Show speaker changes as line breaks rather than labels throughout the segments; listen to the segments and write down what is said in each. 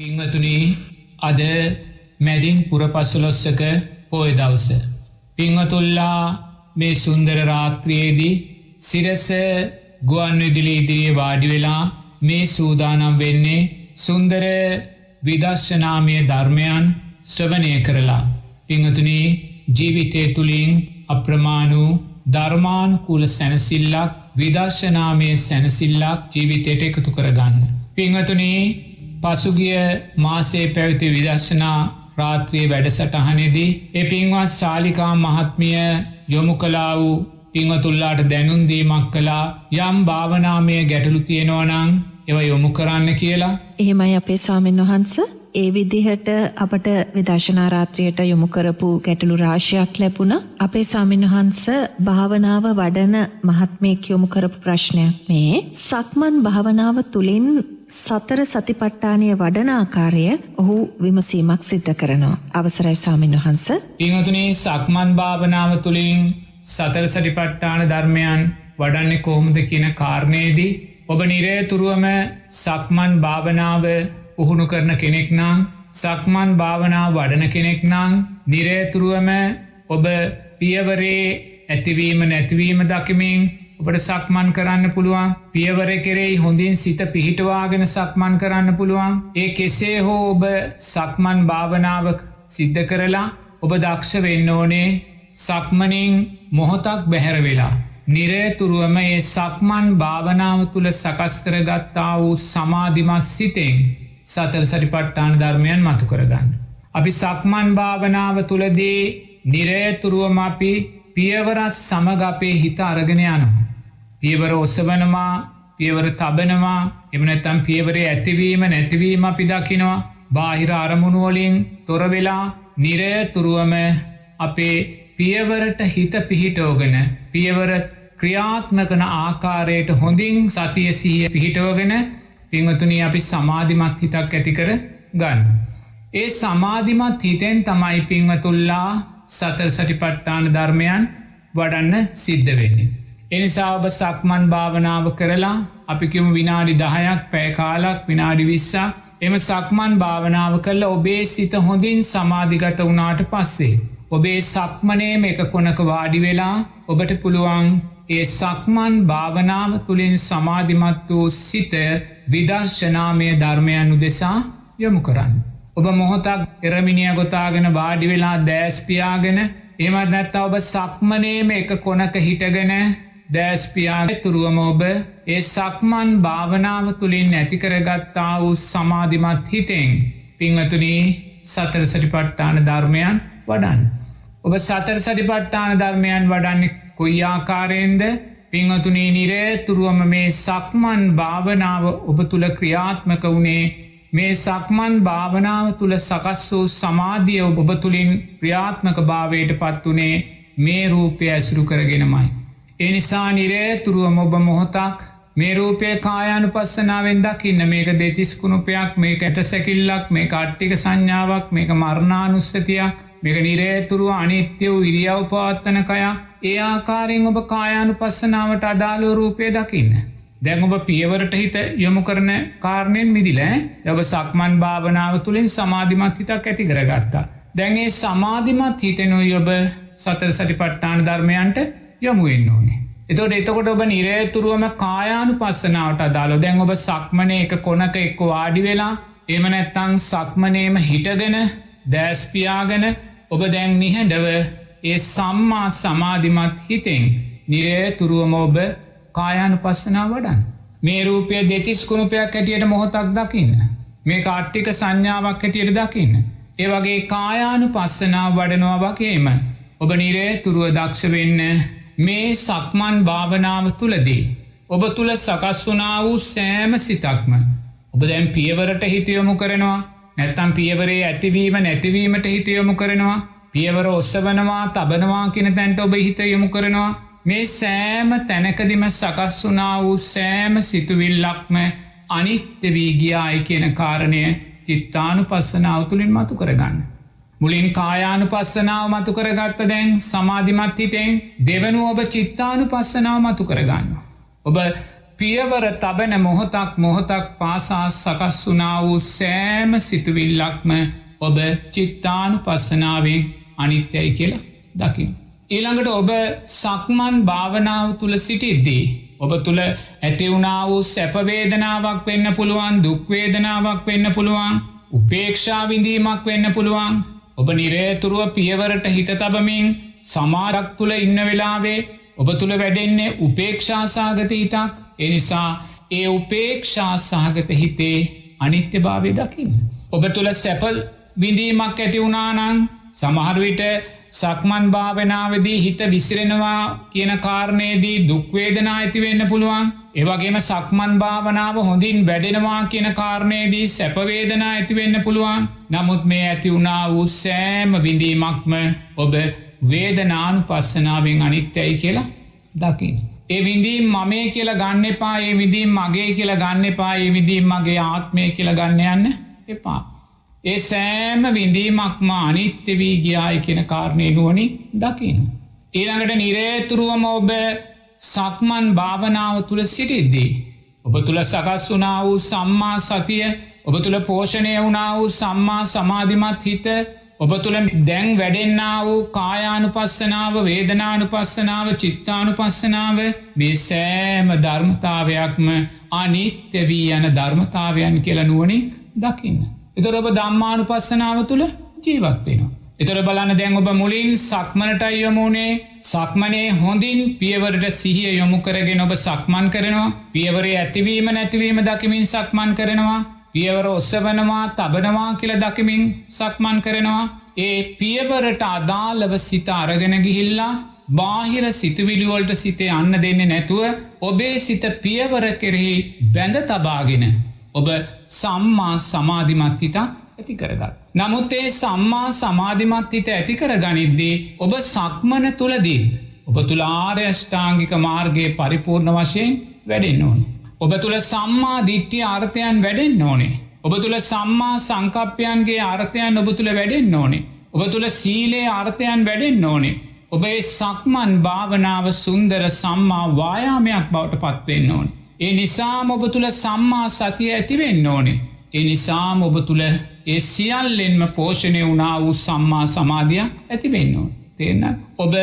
පිංවතුනී අද මැදින් පුරපසලොස්සක පෝය දවස. පිංවතුල්ලා මේ සුන්දර රාත්‍රයේදී සිරස ගුවන් විදිලි ඉදිරියේ වාඩි වෙලා මේ සූදානම් වෙන්නේ සුන්දර විදර්ශනාමය ධර්මයන් ශ්‍රවනය කරලා. පිංහතුනී ජීවිතය තුළින් අප්‍රමාණු ධර්මාන්කුල සැනසිල්ලක් විදර්ශනාමය සැනසිල්ලක් ජීවිතයට එකතු කරගන්න. පිංහතුනී පසුගිය මාසේ පැවිති විදර්ශනා රාත්‍රයේ වැඩසටහනෙදී එ පින්වත් ශාලිකා මහත්මිය යොමු කලා වූ පිංහතුල්ලාට දැනුන්දීමක් කලා යම් භාවනාමය ගැටලු තියෙනවනං එව යොමු කරන්න කියලා.
එහෙමයි අපේ ස්වාමීන් වහන්ස ඒ විදිහට අපට විදර්ශනාරාත්‍රයට යොමු කරපු ගැටලු රාශයක් ලැබුණ අපේ ස්වාමීන් වහන්ස භාවනාව වඩන මහත්මයෙක් යොමු කරපු ප්‍රශ්නයක් මේ සක්මන් භාවනාව තුළින් සතර සතිපට්ඨානය වඩන ආකාරය ඔහු විමසීමක් සිද්ධ කරනවා. අවසරයි ස්වාමීන් වහන්ස.
පිංහතුනේ සක්මන් භාවනාව තුළින් සතර සටිපට්ඨාන ධර්මයන් වඩන්නේ කොහොමද කියන කාරණයේදී ඔබ නිරේතුරුවම සක්මන් භාවනාව පුහුණු කරන කෙනෙක් නම් සක්මන් භාවනාව වඩන කෙනෙක් නං නිරේතුරුවම ඔබ පියවරේ ඇතිවීම නැතිවීම දකිමින් ඔබට සක්මන් කරන්න පුළුවන්. පියවර කෙරෙයි හොඳින් සිත පිහිටවාගෙන සක්මන් කරන්න පුළුවන්. ඒ කෙසේ හෝ ඔබ සක්මන් භාවනාවක් සිද්ධ කරලා ඔබ දක්ෂ වෙන්න ඕනේ. සක්මනින් මොහොතක් බැහැර වෙලා. නිරේතුරුවම ඒ සක්මන් භාවනාව තුළ සකස් කරගත්තා වූ සමාධිමත් සිතෙන් සතර සරිපට්ඨාන ධර්මයන් මතු කරගන්න. අපි සක්මන් භාවනාව තුළදී නිරේතුරුවම අපි පියවරත් සමග අපේ හිත අරගෙන යනවා. පියවර ඔස්සවනවා පියවර තබනවා එමනැත්තම් පියවරේ ඇතිවීම නැතිවීම අපි දකිනවා බාහිර අරමුණුවලින් තොරවෙලා නිරයතුරුවම අපේ පියවරට හිත පිහිටෝගෙන පියවර ක්‍රියාත්මකන ආකාරයට හොඳින් සතිය සීය පිහිටෝගෙන පිංහතුනී අපි සමාධිමත් හිතක් ඇතිකර ගන්න. ඒ සමාධිමත් හිතෙන් තමයි පිංවතුල්ලා සතර සටිපට්ටාන ධර්මයන් වඩන්න සිද්ධ වෙන්නේ. එනිසා ඔබ සක්මන් භාවනාව කරලා අපිකිම විනාඩි දහයක් පෑකාලක් විනාඩි විස්සා එම සක්මන් භාවනාව කරල ඔබේ සිත හොඳින් සමාධිගත වුණාට පස්සේ. ඔබේ සක්මනේම එක කොනක වාඩි වෙලා ඔබට පුළුවන් ඒ සක්මන් භාවනාව තුළින් සමාධිමත් වූ සිත විදර්ශනාමය ධර්මයන් උදෙසා යොමු කරන්න. ඔබ මොහොතක් එරමිනිිය ගොතාගෙන වාඩි වෙලා දෑස්පියාගෙන එමත් නැත්ත ඔබ සක්මනේම එක කොනක හිටගෙන දෑස්පියාග තුරුවම ඔබ ඒ සක්මන් භාවනාව තුළින් නැතිකරගත්තා වූ සමාධිමත් හිතෙන් පිංහතුනී සතර සටිපට්ඨාන ධර්මයන් වඩන්. ඔබ සතර සටිපට්ඨාන ධර්මයන් වඩන්න කොයිආකාරයෙන්ද පිංහතුනී නිරේ තුරුවම මේ සක්මන් භාවනාව ඔබ තුළ ක්‍රියාත්මක වුණේ? මේ සක්මන් භාවනාව තුළ සකස් වූ සමාධිය ඔබ තුළින් ක්‍රියාත්මක භාවයට පත් වනේ මේ රූපය ඇසුරු කරගෙනමයි. එනිසා නිරේතුරුවම ඔබ මොහොතක් මේ රූපය කායානු පස්සනාවෙන් දකින්න මේක දෙතිස්කුණුපයක් මේක ඇට සැකිල්ලක් මේ කට්ටික සංඥාවක් මේක මරණානුස්සතියක් මේක නිරේතුරුව අනිත්‍ය වූ ඉරියව් පවත්තනකයක් ඒ ආකාරයෙන් ඔබ කායානු පස්සනාවට අදාළෝ රූපය දකින්න. දැන් ඔබ පියවරට හිත යොමු කරන කාරණයෙන් මිදිලෑ ඔබ සක්මන් භාවනාව තුළින් සමාධිමත් හිතක් ඇති කරගත්තා. දැන්ගේ සමාධිමත් හිතෙනුයි ඔබ සතර සටිපට්ටාන ධර්මයන්ට යමුවෙන්න ඕනේ. එතොට එතකොට ඔබ නිරේතුරුවම කායානු පස්සනාවට අදාලො දැන් ඔබ සක්මනය එක කොනක එක්ක වාඩි වෙලා එම නැත්තං සක්මනේම හිටගෙන දෑස්පියාගෙන ඔබ දැන් නිහැඩව ඒ සම්මා සමාධිමත් හිතෙන් නිරේතුරුවම ඔබ කායානු පස්සනා වඩන්. මේ රූපය දෙතිස් කුණුපයක් ඇටියට මොහොතක් දකින්න. මේ කාට්ටික සංඥාවක් හැටියට දකින්න. ඒ වගේ කායානු පස්සනා වඩනවා වගේම ඔබ නිරේ තුරුව දක්ෂ වෙන්න මේ සක්මන් භාවනාව තුළදී. ඔබ තුළ සකස් වනා වූ සෑම සිතක්ම. ඔබ දැන් පියවරට හිතයොමු කරනවා නැත්තම් පියවරේ ඇතිවීම නැතිවීමට හිතයොමු කරනවා පියවර ඔස්සවනවා තබනවා කියෙන තැන්ට ඔබ හිත යොමු කරනවා මේ සෑම තැනකදිම සකස් වනා වූ සෑම සිතුවිල්ලක්ම අනිත්‍ය වීගියායි කියන කාරණය චිත්තානු පස්සන අවතුලින් මතු කරගන්න. මුලින් කායානු පස්සනාව මතු කරගත්ත දැන් සමාධිමත් හිතෙන් දෙවනු ඔබ චිත්තානු පස්සනාව මතු කරගන්න. ඔබ පියවර තබන මොහොතක් මොහොතක් පාසා සකස් වනා වූ සෑම සිතුවිල්ලක්ම ඔබ චිත්තානු පස්සනාවෙන් අනිත්‍යයි කියලා දකිින්. ඊළඟට ඔබ සක්මන් භාවනාව තුළ සිටිද්දී. ඔබ තුළ ඇතිවුණා වූ සැපවේදනාවක් වෙන්න පුළුවන් දුක්වේදනාවක් වෙන්න පුළුවන් උපේක්ෂාවිඳීමක් වෙන්න පුළුවන් ඔබ නිරේතුරුව පියවරට හිත තබමින් සමාරක් තුළ ඉන්න වෙලාවේ ඔබ තුළ වැඩෙන්නේ උපේක්ෂාසාගත හිතක් එනිසා ඒ උපේක්ෂා සහගත හිතේ අනිත්‍ය භාවය දකින්න. ඔබ තුළ සැපල් විඳීමක් ඇති වුණානං සමහරවිට සක්මන් භාවනාවදී හිත විසිරෙනවා කියන කාරණයේදී දුක්වේදනා ඇතිවෙන්න පුළුවන් ඒවගේම සක්මන් භාවනාව හොඳින් වැඩෙනවා කියන කාරණයේදී සැපවේදනා ඇතිවෙන්න පුළුවන් නමුත් මේ ඇති වුණා වූ සෑම විඳීමක්ම ඔබ වේදනානු පස්සනාවෙන් අනිත්‍යයි කියලා දකිින්. ඒ විඳීම් මමේ කියලා ගන්න එපා ඒ විදිීම් මගේ කියලා ගන්න එපා ඒ විදිීම් මගේ ආත්මය කියලා ගන්න යන්න එපා. ඒ සෑම විඳීමක්ම අනිත්‍ය වී ගියාය කියන කාරණය නුවනි දකින. ඊළඟට නිරේතුරුවම ඔබ සක්මන් භාවනාව තුළ සිටිද්දී. ඔබ තුළ සකස් වනා වූ සම්මා සතිය ඔබ තුළ පෝෂණය වනා වූ සම්මා සමාධිමත් හිත ඔබ තුළ දැන් වැඩෙන්න්න වූ කායානු පස්සනාව වේදනානු පස්සනාව චිත්තානු පස්සනාව මේ සෑම ධර්මතාවයක්ම අනිත්‍ය වී යන ධර්මතාවයන් කියලනුවනින් දකින්න. එතොර ඔබ දම්මානු පස්සනාව තුළ ජීවත්වෙනවා. එතොර බලන්න දැන් ඔබ මුලින් සක්මනටයි යොමුණේ සක්මනේ හොඳින් පියවරට සිහිය යොමු කරගෙන ඔබ සක්මන් කරනවා පියවරේ ඇතිවීම නැතිවීම දකිමින් සක්මන් කරනවා පියවර ඔස්සවනවා තබනවා කියල දකිමින් සක්මන් කරනවා ඒ පියවරට අදාළව සිත අරගෙන ගිහිල්ලා බාහිර සිතුවිලිවලට සිතේ අන්න දෙන්නේ නැතුව ඔබේ සිත පියවර කෙරෙහි බැඳ තබාගෙන ඔබ සම්මා සමාධිමත් හිතක් ඇති කරගත්. නමුත් ඒ සම්මා සමාධිමත් හිත ඇතිකර ගනිද්දී ඔබ සක්මන තුළදීත්. ඔබ තුළ ආර්යෂ්ඨාංගික මාර්ගයේ පරිපූර්ණ වශයෙන් වැඩෙන් ඕන. ඔබ තුළ සම්මා දිට්ටි ආර්ථයන් වැඩෙන් ඕනේ. ඔබ තුළ සම්මා සංකප්පයන්ගේ ආර්ථයන් ඔබ තුළ වැඩෙන් ඕනේ. ඔබ තුළ සීලේ ආර්ථයන් වැඩෙන් ඕනේ. ඔබේ සක්මන් භාවනාව සුන්දර සම්මා වායාමයක් බවට පත්වෙන්න ඕනේ. ඒ නිසාම ඔබ තුළ සම්මා සතිය ඇතිවෙන්න ඕනේ. ඒ නිසාම ඔබ තුළ ඒ සියල්ලෙන්ම පෝෂණය වුණා වූ සම්මා සමාධිය ඇතිවෙන්න ඕන. තියන්න ඔබ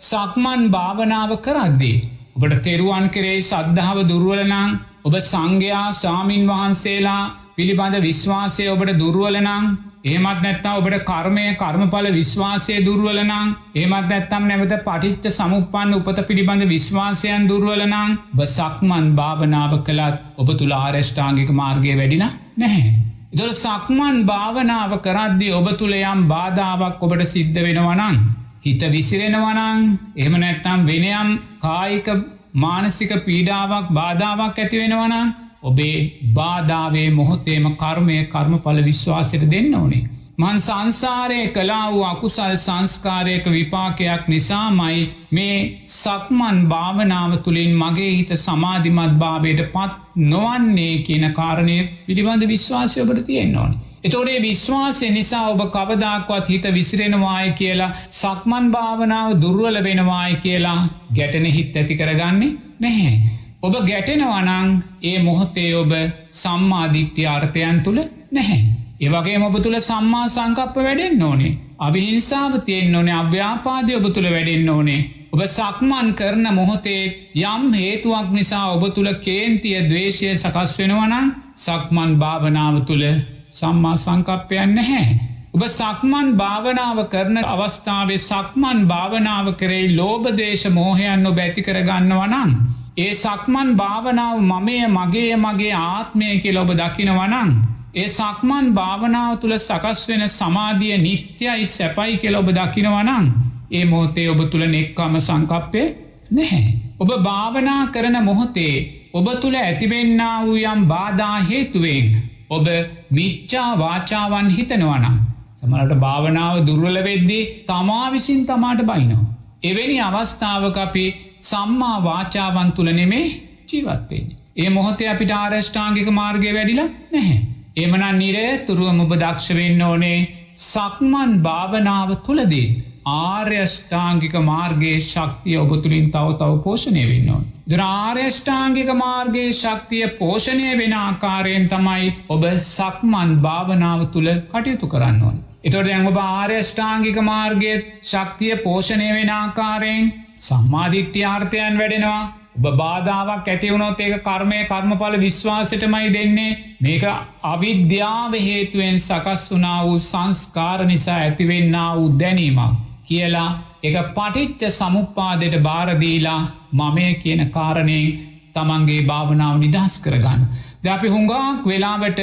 සක්මන් භාවනාව කරද්දී. ඔබට තෙරුවන් කරේ සද්ධාව දුර්වලනං ඔබ සංඝයා සාමීන් වහන්සේලා පිළිබඳ විශ්වාසය ඔබට දුර්වලනං ඒමත් නැත්තා ඔබට කර්මය කර්මඵල විශ්වාසය දුර්වලනං ඒමත් නැත්තම් නැවත පටිච්ච සමුපන් උපත පිළිබඳ විශ්වාසයන් දුර්වලනං බසක්මන් භාවනාව කළත් ඔබ තුළ ආරෙෂ්ඨාංගික මාර්ගය වැඩින නැහැ. දොල් සක්මන් භාවනාව කරද්දි ඔබ තුළ යම් බාධාවක් ඔබට සිද්ධ වෙනවනං. හිත විසිරෙනවනං එහම නැත්තම් වෙනයම් කායික මානසික පීඩාවක් බාධාවක් ඇති වෙනවනං ඔබේ බාධාවේ මොහොතේම කර්මය කර්මඵල විශ්වාසයට දෙන්න ඕනේ. මන් සංසාරය කලා වූ අකුසල් සංස්කාරයක විපාකයක් නිසාමයි මේ සක්මන් භාවනාව තුළින් මගේ හිත සමාධිමත් භාවයට පත් නොවන්නේ කියන කාරණය පිළිබඳ විශ්වාසය ඔබට තියෙන්න්න ඕන. එතෝඩේ විශ්වාසය නිසා ඔබ කවදක්වත් හිත විසිරෙනවාය කියලා සක්මන් භාවනාව දුර්වල වෙනවාය කියලා ගැටන හිත් ඇති කරගන්නේ නැහැ. ඔබ ගැටෙනවනං ඒ මොහොතේ ඔබ සම්මාධික්්‍ය අර්ථයන් තුළ නැහැ. ඒවගේ ඔබ තුළ සම්මා සංකප්ප වැඩෙන් ඕනේ. අවිහිංසාාව තියෙන් ඕනේ අව්‍යාපාදය ඔබ තුළ වැඩෙන් ඕනේ. ඔබ සක්මන් කරන මොහොතේ යම් හේතුවක් නිසා ඔබ තුළ කේන්තිය දවේශය සකස් වෙනවනං සක්මන් භාවනාව තුළ සම්මා සංකප්පයන් නැහැ. ඔබ සක්මන් භාවනාව කරන අවස්ථාවේ සක්මන් භාවනාව කරේ ලෝබදේශ මෝහයන් ඔබ ඇති කරගන්නවනන්. ඒ සක්මන් භාවනාව මමය මගේ මගේ ආත්මය කියල ඔබ දකිනවනං. ඒ සක්මන් භාවනාව තුළ සකස් වෙන සමාධිය නිත්‍යයි සැපයි කියල ඔබ දකිනවනං. ඒ මොහොතේ ඔබ තුළ නෙක්කම සංකප්පය නැහැ. ඔබ භාවනා කරන මොහොතේ ඔබ තුළ ඇතිවෙන්න වූ යම් බාධා හේතුවෙන්. ඔබ මිච්චා වාචාවන් හිතනවනම්. සමලට භාවනාව දුර්වල වෙද්දී තමා විසින් තමාට බයිනෝ. එවැනි අවස්ථාවක අපි සම්මා වාචාවන් තුළ නෙමේ ජීවත්වෙන්. ඒ මොහොතේ අපිට ආරෂ්ඨාංගික මාර්ගය වැඩිලා නැහැ. එමන නිරේ තුරුවම ඔබ දක්ෂවෙන්න ඕනේ සක්මන් භාවනාව තුළදී. ආර්යෂ්ඨාංගික මාර්ගයේ ශක්තිය ඔබ තුළින් තව තව පෝෂණය වෙන්නවා. දුරාර්යෂ්ඨාංගික මාර්ගයේ ශක්තිය පෝෂණය වෙන ආකාරයෙන් තමයි ඔබ සක්මන් භාවනාව තුළ කටයුතු කරන්න ඕන්. එතොට ඇඟ ඔබ ආර්යෂ්ඨාංගික මාර්ගය ශක්තිය පෝෂණය වෙන ආකාරයෙන් සම්මාධිත්‍යාර්ථයන් වැඩෙනවා ඔබ බාධාවක් ඇතිවුණොත් ඒක කර්මය කර්මඵල විශ්වාසටමයි දෙන්නේ මේක අවිද්‍යාව හේතුවෙන් සකස් වනා වූ සංස්කාර නිසා ඇතිවෙන්න වූ දැනීමක් කියලා එක පටිච්ච සමුප්පාදයට බාරදීලා මමය කියන කාරණයෙන් තමන්ගේ භාවනාව නිදහස් කරගන්න. ද අපි හුඟාක් වෙලාවට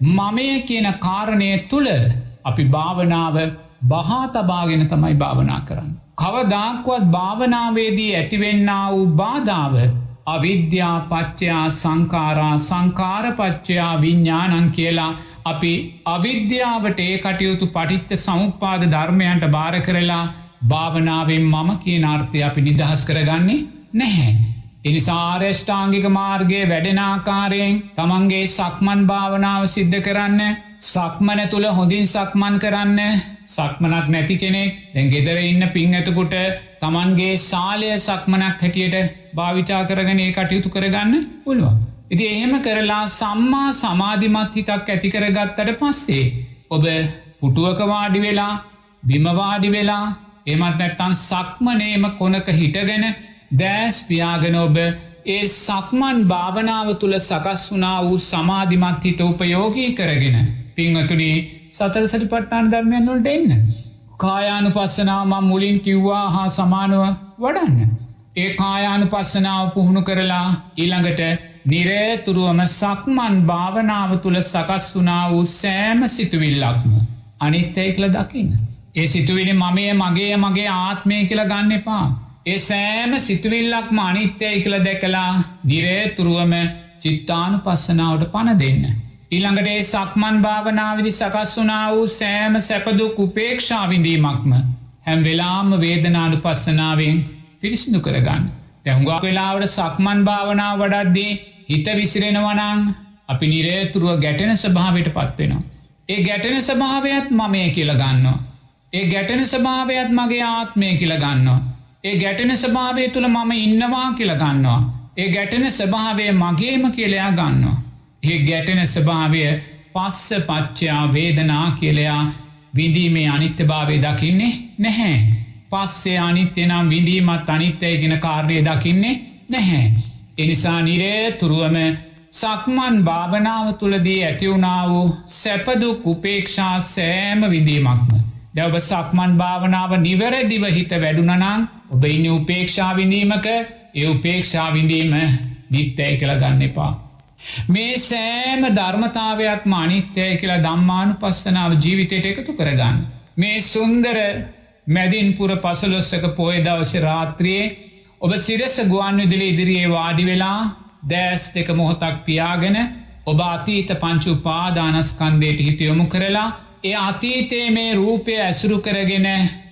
මමය කියන කාරණය තුළ අපි භාවනාව බහා තබාගෙන තමයි භාවනා කරන්න. කවදාක්වත් භාවනාවේදී ඇතිවෙන්න වූ බාධාව අවිද්‍යා පච්චයා සංකාරා සංකාරපච්චයා විඤ්ඥානන් කියලා අපි අවිද්‍යාවට ඒ කටයුතු පටිත්ත සමුපාද ධර්මයන්ට භාර කරලා භාවනාවෙන් මම කියන අර්ථය අපි නිදහස් කරගන්නේ නැහැ. එනිසාර්යෂ්ඨාංගික මාර්ගය වැඩෙනාකාරයෙන් තමන්ගේ සක්මන් භාවනාව සිද්ධ කරන්න සක්මන තුළ හොඳින් සක්මන් කරන්න සක්මනක් නැති කෙනෙක් දැන් ගෙදර ඉන්න පින් ඇතකුට තමන්ගේ සාලය සක්මනක් හැටියට භාවිචා කරගෙන ඒ කටයුතු කරගන්න පුළුවන්. ඉති එහෙම කරලා සම්මා සමාධිමත් හිතක් ඇතිකරගත්තට පස්සේ ඔබ පුටුවක වාඩි වෙලා බිමවාඩි වෙලා එමත් නැත්තන් සක්මනේම කොනක හිටගෙන දෑස් පියාගෙන ඔබ ඒ සක්මන් භාවනාව තුළ සකස් වනා වූ සමාධිමත් හිත උපයෝගී කරගෙන පිංහතුනී සතර සටි පට්ටාන ධර්මයන්වලට එන්න. කායානු පස්සනාව මුලින් කිව්වා හා සමානුව වඩන්න. ඒ කායානු පස්සනාව පුහුණු කරලා ඊළඟට නිරේතුරුවම සක්මන් භාවනාව තුළ සකස් වනා වූ සෑම සිතුවිල්ලක්ම අනිත්තයකල දකින්න. ඒ සිතුවිලි මමය මගේ මගේ ආත්මය කියල ගන්න එපා. ඒ සෑම සිතුවිල්ලක්ම අනිත්‍යය කියල දැකලා නිරේතුරුවම චිත්තානු පස්සනාවට පණ දෙන්න. ඊළඟට ඒ සක්මන් භාවනාවිදි සකස් වනා වූ සෑම සැපදුක් උපේක්ෂාවිඳීමක්ම හැම් වෙලාම වේදනානු පස්සනාවෙන් පිරිසිදු කරගන්න. තැහුගා වෙලාවට සක්මන් භාවනාව වඩද්දී හිත විසිරෙනවනං අපි නිරේතුරුව ගැටෙන ස්භාවයට පත්වෙනවා. ඒ ගැටෙන ස්භාවයක් මමය කියල ගන්නවා. ඒ ගැටෙන ස්භාවයක් මගේ ආත්මය කියල ගන්නවා. ඒ ගැටෙන ස්භාවය තුළ මම ඉන්නවා කියල ගන්නවා. ඒ ගැටෙන ස්භාවය මගේම කියලයා ගන්නවා. ඒ ගැටෙන ස්භාවය පස්ස පච්චයා වේදනා කියලයා විඳීමේ අනිත්‍ය භාවය දකින්නේ නැහැ. පස්සේ අනිත්‍ය නම් විඳීමත් අනිත්‍යය ගෙන කාරණය දකින්නේ නැහැ. එනිසා නිරේ තුරුවම සක්මන් භාවනාව තුළදී ඇතිවුණා වූ සැපදුක් උපේක්ෂා සෑම විඳීමක්ම. දැවබ සක්මන් භාවනාව නිවැරදිව හිත වැඩුනනං ඔබ ඉන්න උපේක්ෂා විඳීමක ඒ උපේක්ෂා විඳීම නිත්තැයි කළ ගන්න එපා. මේ සෑම ධර්මතාවයක් මානිත්‍යය කියලා දම්මානු පස්සනාව ජීවිතයට එකතු කරගන්න. මේ සුන්දර මැදින්පුර පසලොස්සක පොය දවස රාත්‍රයේ ඔබ සිරෙස ගුවන් විදිලි ඉදිරියේ වාඩි වෙලා දෑස් දෙක මොහොතක් පියාගෙන ඔබ අතීත පංචු පාදානස්කන්දයට හිතයොමු කරලා ඒ අතීතයේ මේ රූපය ඇසුරු කරගෙන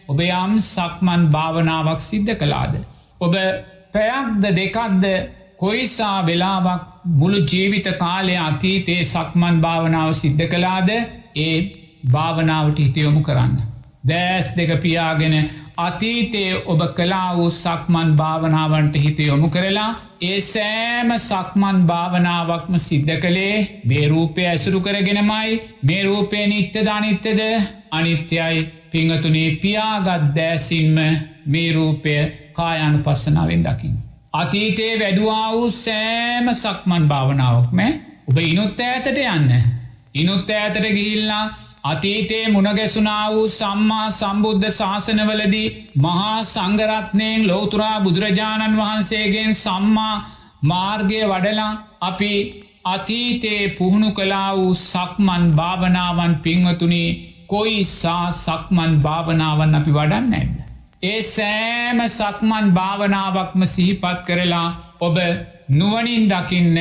ඔබ යම් සක්මන් භාවනාවක් සිද්ධ කලාද. ඔබ පැයක්ද දෙකක්ද කොයිසා වෙලාවක් මුළු ජීවිත කාලය අතීතයේ සක්මන් භාවනාව සිද්ධ කලාද ඒ භාවනාවට හිතයොමු කරන්න. දෑස් දෙක පියාගෙන අතීතයේ ඔබ කලා වූ සක්මන් භාවනාවන්ට හිත යොමු කරලා ඒ සෑම සක්මන් භාවනාවක්ම සිද්ධ කළේ මේ රූපය ඇසුරු කරගෙනමයි මේ රූපය නිත්‍ය ධනිත්‍යද අනිත්‍යයි පිංහතුනේ පියාගත් දෑසින්ම මේ රූපය කායනු පස්සනාවෙන් දකිින්. අතීතයේ වැඩුවා වූ සෑම සක්මන් භාවනාවක්ම ඔබ ඉනුත් ඇතට යන්න. ඉනුත් ඇතට ගිහිල්ලා අතීතයේ මුණගැසුනා වූ සම්මා සම්බුද්ධ ශාසනවලදී මහා සංගරත්නයෙන් ලෝතුරා බුදුරජාණන් වහන්සේගෙන් සම්මා මාර්ගය වඩලා අපි අතීතයේ පුහුණු කලා වූ සක්මන් භාවනාවන් පින්වතුනි කොයි සා සක්මන් භාවනාවන් අපි වඩන්න නැන්න. ඒ සෑම සක්මන් භාවනාවක්ම සිහිපත් කරලා ඔබ නුවනින් දකින්න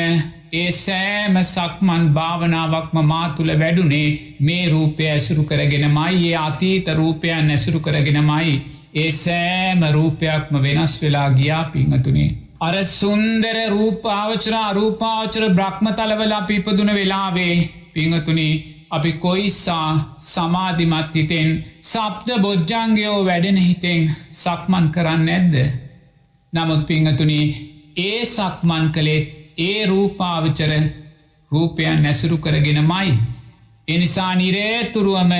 ඒ සෑම සක්මන් භාවනාවක්ම මාතුළ වැඩුනේ මේ රූපය ඇසුරු කරගෙන මයි ඒ අතීත රූපයන් ඇසුරු කරගෙනමයි ඒ සෑම රූපයක්ම වෙනස් වෙලා ගියා පිංහතුනේ. අර සුන්දර රූපාවචර අරූපාවචර බ්‍රහ්ම තලවලා පිපදුන වෙලාවේ පිංහතුනි අපි කොයිස්සා සමාධිමත් හිතෙන් සප්ද බොජ්ජංගයෝ වැඩෙන හිතෙන් සක්මන් කරන්න ඇද්ද. නමුත් පිංහතුනි ඒ සක්මන් කළේ ඒ රූපාවිචර රූපයන් නැසුරු කරගෙන මයි. එනිසා නිරේතුරුවම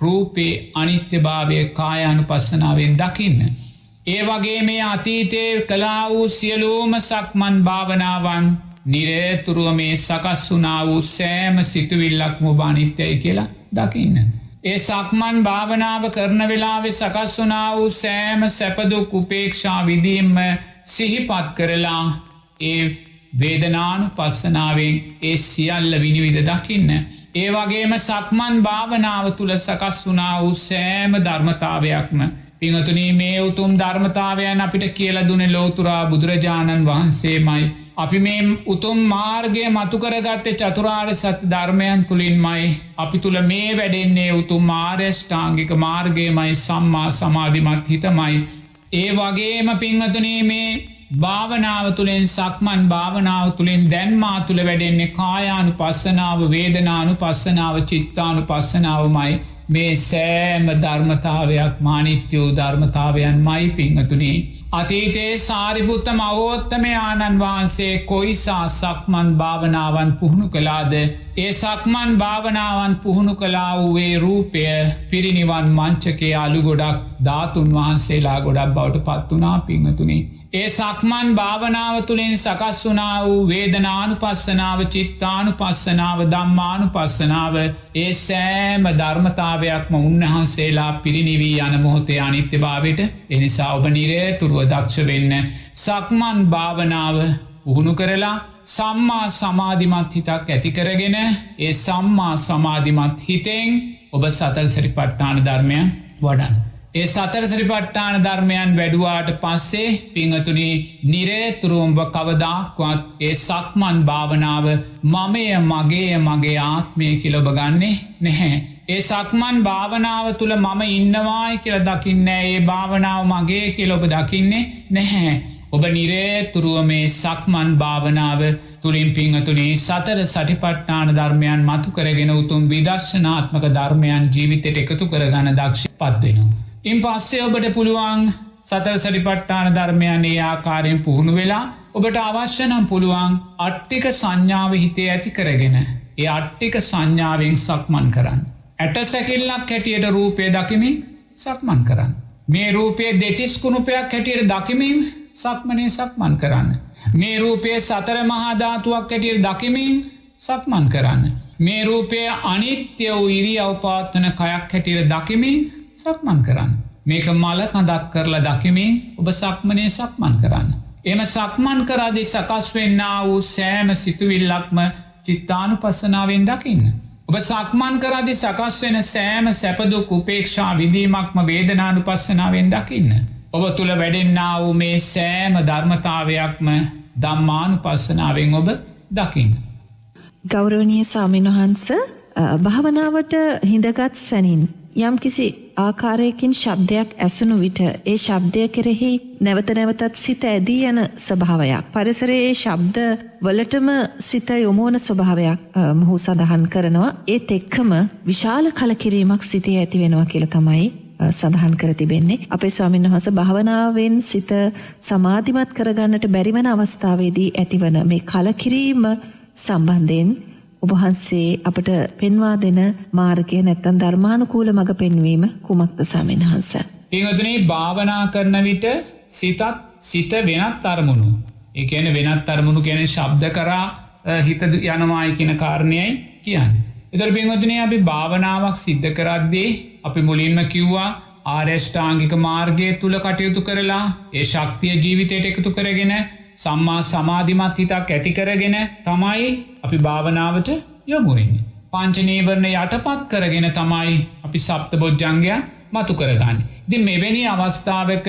රූපේ අනිත්‍ය භාවය කායානු පස්සනාවෙන් දකින්න. ඒ වගේ මේ අතීතය කලා වූ සියලූම සක්මන් භාවනාවන් නිරේතුරුව මේ සකස් වුනා වූ සෑම සිතුවිල්ලක් මුබානිත්‍යය කියලා දකින්න. ඒ සක්මන් භාවනාව කරන වෙලාවෙ සකස් වනා වූ සෑම සැපදුක් උපේක්ෂා විදීම්ම සිහිපත් කරලා ඒ වේදනානු පස්සනාවෙන් ඒ සියල්ල විනිවිධ දකින්න. ඒ වගේම සක්මන් භාවනාව තුළ සකස් වනා වූ සෑම ධර්මතාවයක්ම පිංහතුනී මේ උතුම් ධර්මතාවයන් අපිට කියල දුන ලෝතුරා බුදුරජාණන් වහන්සේමයි. අපි මේ උතුම් මාර්ගය මතුකරගත්තේ චතුරාර් සත් ධර්මයන් තුළින්මයි. අපි තුළ මේ වැඩෙන්නේ උතුම් මාර්යෂ්ඨාංගික මාර්ගයමයි සම්මා සමාධිමත් හිතමයි. ඒ වගේම පිංහතුනේ මේ භාවනාව තුළින් සක්මන් භාවනාව තුළින් දැන්මා තුළ වැඩෙන්නේ කායානු පස්සනාව වේදනානු පස්සනාව චිත්තානු පස්සනාවමයි මේ සෑම ධර්මතාවයක් මානිත්‍යයෝ ධර්මතාවයන් මයි පිංහතුනි. අතීතයේ සාරිපුත්ත මවෝත්තම ආනන් වහන්සේ කොයිසා සක්මන් භාවනාවන් පුහුණු කලාද ඒ සක්මන් භාවනාවන් පුහුණු කලා වූේ රූපය පිරිනිවන් මංචකේ අලු ගොඩක් ධාතුන් වහන්සේලා ගොඩක් බවට පත්වනා පිංහතුනිි. ඒ සක්මන් භාවනාව තුළින් සකස් වනා වූ වේදනානු පස්සනාව චිත්තානු පස්සනාව දම්මානු පස්සනාව ඒ සෑම ධර්මතාවයක්ම උන්වහන්සේලා පිරිනිවී යන මොහොතේ අනිත්‍ය භාවට එනිසා ඔබ නිරේ තුරුව දක්ෂ වෙන්න සක්මන් භාවනාව පුහුණු කරලා සම්මා සමාධිමත් හිතක් ඇතිකරගෙන ඒ සම්මා සමාධිමත් හිතෙන් ඔබ සතල් සරි පට්ටාන ධර්මයන් වඩන්. ඒ සතර සරිපට්ඨාන ධර්මයන් වැඩුවාට පස්සේ පිංහතුනි නිරේතුරුම්ඹ කවදක්වත් ඒ සක්මන් භාවනාව මමය මගේ මගේ ආත්මය කිලොබගන්නේ නැහැ. ඒ සක්මන් භාවනාව තුළ මම ඉන්නවායි කියල දකින්න ඒ භාවනාව මගේ කියලොබ දකින්නේ නැහැ. ඔබ නිරේතුරුව මේ සක්මන් භාවනාව තුළින් පිංහතුනේ සතර සටිපට්ඨාන ධර්මයන් මතු කරගෙන උතුම් විදර්ශනාත්මක ධර්මයන් ජීවිතයට එකතු කරගන දක්ෂ පත්වෙනවා. ඉන් පස්සේ ඔබට පුළුවන් සතර සරිපට්ඨාන ධර්මයන් ඒ ආකාරයෙන් පුහුණු වෙලා ඔබට අවශ්‍යනම් පුළුවන් අට්ටික සංඥාව හිතේ ඇති කරගෙන ඒ අට්ටික සංඥාවෙන් සක්මන් කරන්න. ඇට සැකිල්ලක් හැටියට රූපය දකිමින් සක්මන් කරන්න. මේ රූපයේ දෙතිස් කුණුපයක් හැටියට දකිමින් සක්මනේ සක්මන් කරන්න. මේ රූපයේ සතර මහාධාතුවක් හැටියට දකිමින් සක්මන් කරන්න. මේ රූපය අනිත්‍ය වූ ඉරි අවපාත්වන කයක් හැටියට දකිමින් සක්මන් කරන්න. මේක මල කඳක් කරලා දකිමින් ඔබ සක්මනය සක්මන් කරන්න. එම සක්මන් කරදි සකස් වෙන්න වූ සෑම සිතුවිල්ලක්ම චිත්තානු පස්සනාවෙන් දකින්න. ඔබ සක්මන් කරදි සකස් වෙන සෑම සැපදුක් උපේක්ෂා විදීමක්ම වේදනානු පස්සනාවෙන් දකින්න. ඔබ තුළ වැඩෙන්න්න වූ මේ සෑම ධර්මතාවයක්ම දම්මානු පස්සනාවෙන් ඔබ දකින්න.
ගෞරවනය සාමීන් වහන්ස භාවනාවට හිඳගත් සැනින් යම් කිසි ආකාරයකින් ශබ්දයක් ඇසුණු විට ඒ ශබ්දය කෙරෙහි නැවත නැවතත් සිත ඇදී යන ස්වභාවයක්. පරිසරයේ ශබ්ද වලටම සිත යොමුවන ස්වභාවයක් මොහු සඳහන් කරනවා. ඒත් එක්කම විශාල කලකිරීමක් සිතේ ඇති වෙනවා කියලා තමයි සඳහන් කර තිබෙන්නේ. අපේ ස්වාමීන් වහන්සේ භාවනාවෙන් සිත සමාධිමත් කරගන්නට බැරිවන අවස්ථාවේදී ඇතිවන මේ කලකිරීම සම්බන්ධයෙන් ඔබහන්සේ අපට පෙන්වා දෙන මාර්ගය නැත්තන් ධර්මානුකූල මඟ පෙන්වීම කුමක්ද සමෙන් වහන්ස.
පිංහතුනේ භාවනා කරන විට සිතත් සිත වෙනත් අරමුණු. එකන වෙනත් අරමුණු කියන ශබ්ද කරා හිත යනවායි කියන කාරණයයි කියන්න. එතර පිංහතුනේ අපි භාවනාවක් සිද්ධ කරද්දේ අපි මුලින්ම කිව්වා ආර්යෂ්ඨාංගික මාර්ගය තුළ කටයුතු කරලා ඒ ශක්තිය ජීවිතයට එකතු කරගෙන සම්මා සමාධිමත් හිතක් ඇතිකරගෙන තමයි අපි භාවනාවට යොමුුවන්නේ. පංචනීවරණ යටපත් කරගෙන තමයි අපි සප්ත බොජ්ජංගය මතු කරගන්න. ඉති මෙවැනි අවස්ථාවක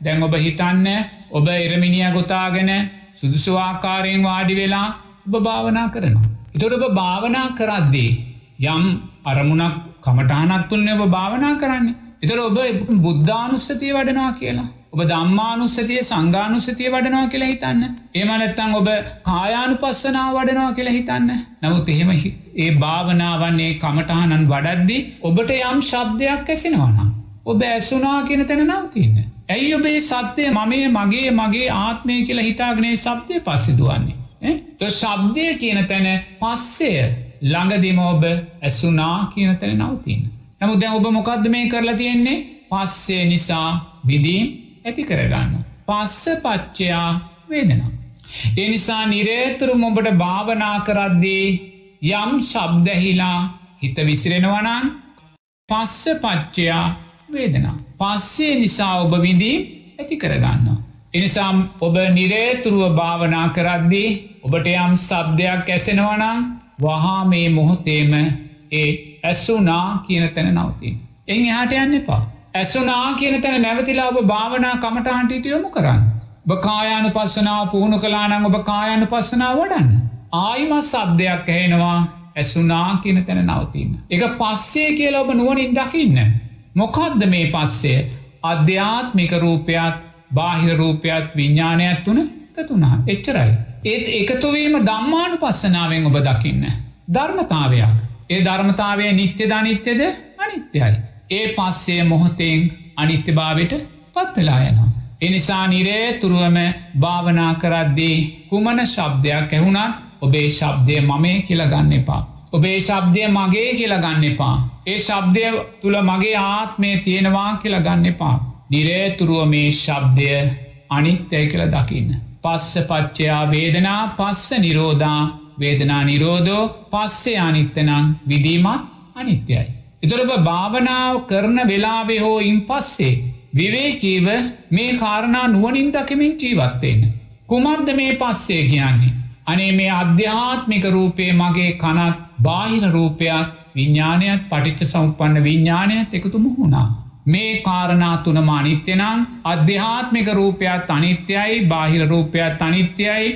දැන් ඔබ හිතන්න ඔබ එරමිනිිය ගොතාගෙන සුදුසුවාකාරයෙන් වාඩි වෙලා ඔබ භාවනා කරනවා. එතොට ඔබ භාවනා කරද්දී යම් අරමුණක් කමටානක් තුන්න ඔබ භාවනා කරන්න. එතර ඔබ බුද්ධානුස්සතිය වඩනවා කියලා. ඔබ දම්මානුස්සතිය සංගානුස්සතිය වඩනවා කියලා හිතන්න. ඒමනැත්තං ඔබ කායානු පස්සනාව වඩනවා කියලා හිතන්න. නමුත් එහෙම ඒ භාවනාවන්නේ කමටහනන් වඩද්දි ඔබට යම් ශබ්දයක් ඇසෙනවනම්. ඔබ ඇසුනා කියන තැන නවතින්න. ඇයි ඔබේ සත්‍යය මමේ මගේ මගේ ආත්මය කියලා හිතාගනේ සබ්දය පස්සිදුවන්නේ. ත ශබ්දය කියන තැන පස්සය ළඟදිම ඔබ ඇසුනා කියන තැන නවතින්න. නමුද ඔබ මොකක්ද මේ කරලා තියෙන්නේ පස්සේ නිසා විදීම් ඇති කරගන්න. පස්ස පච්චයා වේදෙනවා. ඒ නිසා නිරේතුරු මොබට භාවනා කරද්දී යම් ශබ්දැහිලා හිත විසිරෙනවනන් පස්ස පච්චයා වේදනා. පස්සේ නිසා ඔබ විදී ඇති කරගන්න. එනිසාම් ඔබ නිරේතුරුව භාවනා කරද්දී ඔබට යම් සබ්දයක් ඇසෙනවනම් වහා මේ මොහොතේම ඒ ඇස්සුනා කියන තැන නවතින්. එං එහට යන්න එපා. ඇස්සුනා කියන තැන නැවතිලා ඔබ භාවනා කමටහන්ටිට යොමු කරන්න. බකායානු පස්සනාව පුහුණු කලානං ඔබ කායනු පස්සනාව වඩන්න. ආයිමත් සබ්දයක් ඇහෙනවා ඇසුනා කියන තැන නවතින්න. එක පස්සේ කියලා ඔබ නුවනින් දකින්න. මොකක්ද මේ පස්සේ අධ්‍යාත්මික රූපයක් බාහිර රූපයක් විඤ්ඥානයක් තුන තුනා එච්චරයි. ඒත් එකතුවීම දම්මානු පස්සනාවෙන් ඔබ දකින්න. ධර්මතාවයක්. ඒ ධර්මතාවය නිත්‍ය ධනිත්‍යද අනිත්‍යයි. ඒ පස්සේ මොහොතෙන් අනිත්‍ය භාවට පත්වෙලා යනවා. එනිසා නිරේතුරුවම භාවනා කරද්දී කුමන ශබ්දයක් ඇහුණත් ඔබේ ශබ්දය මමේ කියලගන්න එපා. ඔබේ ශබ්දය මගේ කියලගන්න එපා. ඒ ශබ්දය තුළ මගේ ආත්මය තියෙනවා කියලගන්න එපා. නිරේතුරුව මේ ශබ්දය අනිත්‍යය කළ දකින්න. පස්ස පච්චයා වේදනා පස්ස නිරෝධා වේදනා නිරෝධෝ පස්සේ අනිත්තනං විදීමත් අනිත්‍යයි. එතුරබ භාවනාව කරන වෙලාවෙ හෝ ඉන් පස්සේ විවේකීව මේ කාරණා නුවනින් දකිමින් ජීවත්වෙන්න. කුමන්ද මේ පස්සේ කියන්නේ. අනේ මේ අධ්‍යාත්මික රූපය මගේ කනත් බාහිර රූපයක් විඤ්ඥානයක් පටිච්ච සෞපන්න විඤ්ඥානයක් එකතු මුහුණා. මේ කාරණා තුනම අනිත්‍යනම් අධ්‍යාත්මික රූපයක් අනිත්‍යයි බාහිර රූපයක් අනිත්‍යයි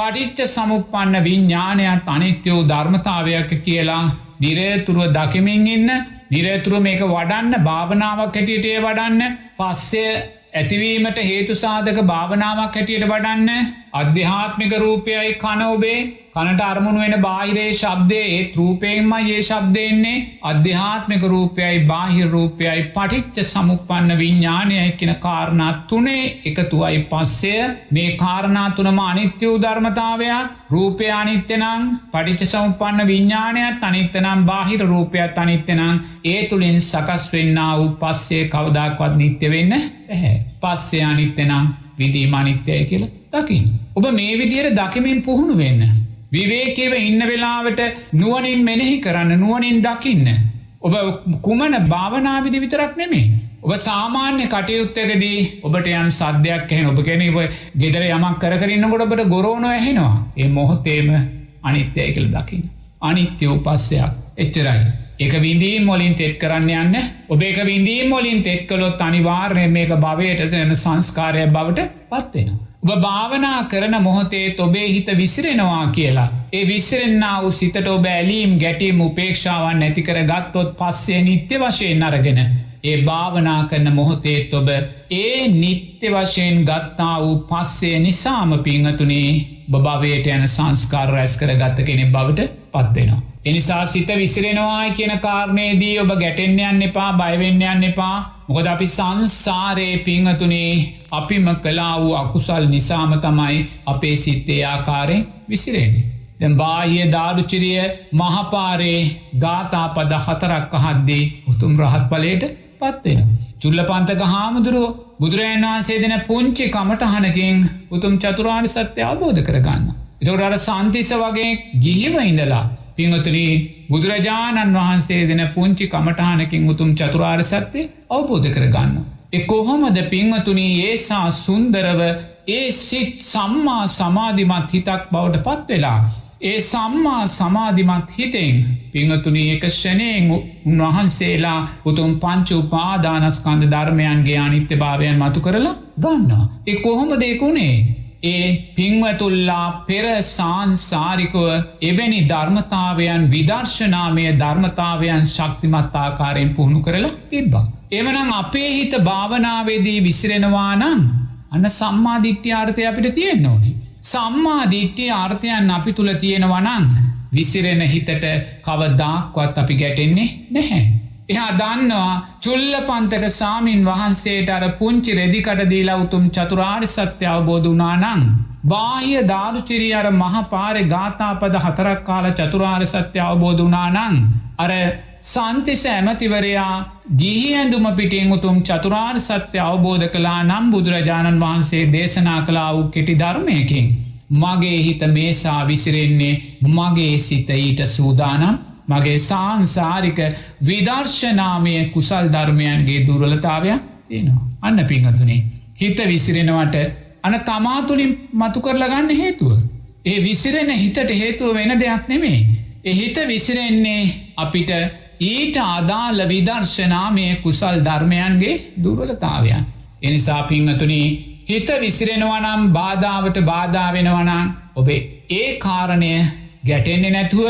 පටිච්ච සමුපන්න විඤ්ඥානයක් අනිත්‍යයෝ ධර්මතාවයක් කියලා නිරේතුරුව දකිමින් ඉන්න. නිරේතුරුව මේක වඩන්න භාවනාවක් හැටියටේ වඩන්න. පස්සය ඇතිවීමට හේතු සාධක භාවනාවක් හැටියට වඩන්න. අධ්‍යාත්මික රූපයයි කනඔබේ කනට අරමුණු වෙන බාහිරේ ශබ්දය ඒ රූපයෙන්ම ඒ ශබ්දයෙන්නේ අධ්‍යාත්මික රූපයයි බාහිර රූපයයි පටිච්ච සමුපන්න විඤ්ඥානයයි කියෙන කාරණා තුනේ එකතුවයි පස්සය මේ කාරණා තුනම අනිත්‍යවූ ධර්මතාවයක්. රූපය අනිත්‍යනං පටිච්ච සමුපන්න විඤ්ඥානයක් අනිත්‍යනම් බාහිර රූපයක් අනිත්‍යනං ඒ තුළින් සකස් වෙන්න වූ පස්සේ කවදක්වත් නිත්‍ය වෙන්න ඇහැ පස්සේ අනිත්‍යනම් විදීම අනිත්‍යය කියල දකිින්. ඔබ මේ විදියට දකිමින් පුහුණු වෙන්න. විවේකව ඉන්න වෙලාවට නුවනින් මෙනෙහි කරන්න නුවනින් දකින්න. ඔබ කුමන භාවනාවිදි විතරක් නෙමේ. ඔබ සාමාන්‍ය කටයුත්තකදී ඔබට යම් සද්‍යයක් එහෙන ඔබ ගැනීව ගෙදර යමක් කරන්නකොට ඔබට ගොරෝණ ඇහෙනවා. ඒ මොහොතේම අනිත්‍යය කළ දකින්න. අනිත්‍ය උපස්සයක් එච්චරයි. එක විඳීම් මොලින් තෙත් කරන්න යන්න ඔබ එක විඳීම් මොලින් තෙත් කළොත් අනිවාර්ය මේක භවයට එන සංස්කාරය බවට පත්වෙනවා. ඔබ භාවනා කරන මොහොතේ ඔබේ හිත විසිරෙනවා කියලා. ඒ විසිරෙන්න්න වූ සිතට ඔබ ඇලීම් ගැටීම් උපේක්ෂාවන් නැතිකර ගත්තොත් පස්සේ නිත්‍ය වශයෙන් අරගෙන. ඒ භාවනා කරන මොහොතේත් ඔබ ඒ නිත්‍ය වශයෙන් ගත්තා වූ පස්සේ නිසාම පිංහතුනේ බභවයට යන සංස්කාර රැස් කර ගත්ත කෙනෙ බවට පත්වෙනවා. එනිසා සිත විසිරෙනවායි කියන කාරණයේදී ඔබ ගැටෙන්න්න යන්න එපා බයවෙන්න යන්න එපා මොකද අපි සංසාරයේ පිංහතුනේ අපිම කලා වූ අකුසල් නිසාම තමයි අපේ සිත්තේ ආකාරයෙන් විසිරෙන්නේ. දැ බාහිය ධාරුචිරිය මහපාරේ ගාතාපද හතරක් අහද්දී උතුම් රහත් පලට පත්වෙන. චුල්ල පන්තක හාමුදුරුව බුදුරජන් වහන්සේ දෙන පුංචි කමටහනකින් උතුම් චතුරාණ සත්‍ය අවබෝධ කරගන්න. එතකට අර සන්තිස වගේ ගිහිව ඉඳලා පිංහතුනී බුදුරජාණන් වහන්සේ දෙන පුංචි කමටහනකින් උතුම් චතුරාර් සත්‍යය අවබෝධ කරගන්න. එ කොහොමද පිංහතුනී ඒසා සුන්දරව ඒ සිත් සම්මා සමාධිමත් හිතක් බවට පත් වෙලා. ඒ සම්මා සමාධිමත් හිතෙන් පිංහතුනී එක ෂණයෙන් උන්වහන්සේලා උතුම් පංච උපාදානස්කන්ද ධර්මයන්ගේ අනිත්‍ය භාවයන් මතු කරලා ගන්නවා. එ කොහොම දෙකුණේ ඒ පින්වතුල්ලා පෙර සාන්සාරිකුව එවැනි ධර්මතාවයන් විදර්ශනාමය ධර්මතාවයන් ශක්තිමත්තාකාරයෙන් පුහුණු කරලා තිබ්බා. එවනම් අපේ හිත භාවනාවේදී විසිරෙනවා නම් අන්න සම්මාධිට්්‍ය ආර්ථය අපිට තියෙන්න්න ඕනේ. සම්මාධිට්්‍ය ආර්ථයන් අපි තුළ තියෙනවනං විසිරෙන හිතට කවදාක්වත් අපි ගැටෙන්නේ නැහැ. එහා දන්නවා චුල්ල පන්තක සාමීන් වහන්සේට අර පුංචි රෙදිකට දීලා උතුම් චතුරාර් සත්‍ය අවබෝධ වනානං. බාහිය ධාරුචිරී අර මහපාරෙ ගාථාපද හතරක් කාල චතුරාර් සත්‍ය අවබෝධ වනානං. අර සන්තිස ඇමතිවරයා ගිහි ඇඳුම පිටින් උතුම් චතුරාර් සත්‍ය අවබෝධ කලා නම් බුදුරජාණන් වහන්සේ දේශනා කලා වූ කෙටි ධර්මයකින්. මගේ හිත මේසා විසිරෙන්නේ මගේ සිත ඊට සූදානම් මගේ සාංසාරික විදර්ශනාමය කුසල් ධර්මයන්ගේ දුරලතාවයක් තියෙනවා. අන්න පිංහතුනේ. හිත විසිරෙනවට අන තමාතුලින් මතු කරලගන්න හේතුව. ඒ විසිරෙන හිතට හේතුව වෙන දෙයක් නෙමේ. එහිත විසිරෙන්නේ අපිට ඊට අදාළ විදර්ශනාමය කුසල් ධර්මයන්ගේ දුර්වලතාවයන්. එනිසා පිංහතුනී හිත විසිරෙනවනම් බාධාවට බාධාවෙනවනම් ඔබේ ඒ කාරණය ගැටෙන්නේ නැතුව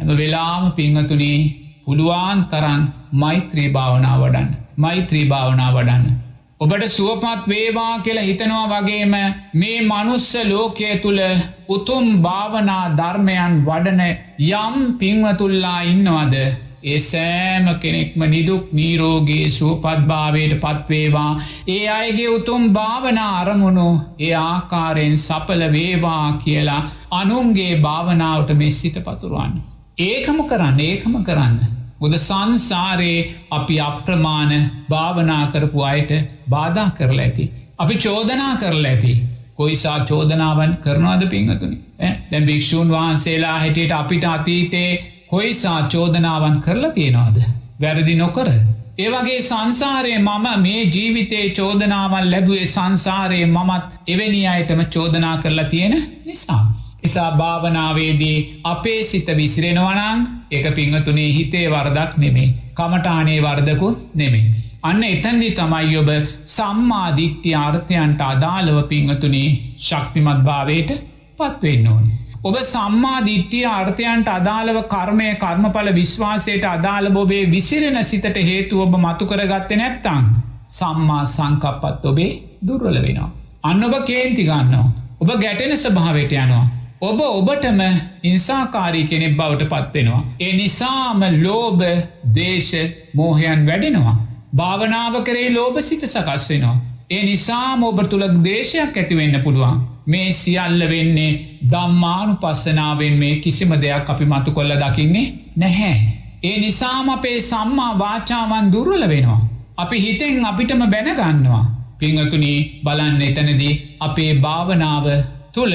ඇම වෙලාම පිංහතුනී පුළුවන් තරන් මෛත්‍රී භාවනා වඩන්න මෛත්‍රී භාවනා වඩන්න. ඔබට සුවපත් වේවා කියලා හිතනවා වගේම මේ මනුස්ස ලෝකය තුළ උතුම් භාවනා ධර්මයන් වඩන යම් පින්වතුල්ලා ඉන්නවද ඒ සෑම කෙනෙක්ම නිදුක් නීරෝගේ සුවපත්භාවයට පත්වේවා ඒ අයගේ උතුම් භාවනා අරමුණු ඒ ආකාරයෙන් සපල වේවා කියලා අනුන්ගේ භාවනාවට මෙස්සිත පතුරුවන්න. ඒකම කරන්න ඒකම කරන්න. බුද සංසාරයේ අපි අප්‍රමාණ භාවනා කරපු අයට බාධා කරලා ඇති. අපි චෝදනා කරලා ඇති. කොයිසා චෝදනාවන් කරනවාද පිංහතුනි. දැ භික්‍ෂූන් වහන්සේලා හැටියට අපිට අතීතේ කොයිසා චෝදනාවන් කරලා තියෙනවාද. වැරදි නොකර. ඒවගේ සංසාරය මම මේ ජීවිතේ චෝදනාවන් ලැබුවේ සංසාරයේ මමත් එවැනි අයටම චෝදනා කරලා තියෙන නිසා. නිසා භාවනාවේදී අපේ සිත විසිරෙනවනං එක පිංහතුනේ හිතේ වර්දක් නෙමේ කමටානේ වර්දකුත් නෙමේ. අන්න එතැන්දි තමයි ඔබ සම්මාධික්්‍ය ආර්ථයන්ට අදාළව පිංහතුනේ ශක්තිමත් භාවයට පත්වෙන්න ඕනේ. ඔබ සම්මාධිට්්‍යිය අර්ථයන්ට අදාළව කර්මය කර්මඵල විශ්වාසයට අදාළ බොබේ විසිරෙන සිතට හේතු ඔබ මතුකරගත්ත නැත්තං. සම්මා සංකප්පත් ඔබේ දුර්වල වෙනවා. අන්න ඔබ කේන්ති ගන්නවා. ඔබ ගැටෙන ස්භාවයට යනවා. ඔබ ඔබටම ඉන්සාකාරී කෙනෙක් බවට පත්වෙනවා. ඒ නිසාම ලෝබ දේශ මෝහයන් වැඩෙනවා. භාවනාව කරේ ලෝබ සිත සකස් වෙනවා. ඒ නිසාම ඔබ තුළක් දේශයක් ඇතිවෙන්න පුළුවන්. මේ සියල්ල වෙන්නේ දම්මානු පස්සනාවෙන් මේ කිසිම දෙයක් අපි මතු කොල්ල දකින්නේ නැහැ. ඒ නිසාම අපේ සම්මා වාචාවන් දුරුල වෙනවා. අපි හිතෙන් අපිටම බැනගන්නවා. පිංහතුනී බලන්න එතනදී අපේ භාවනාව තුළ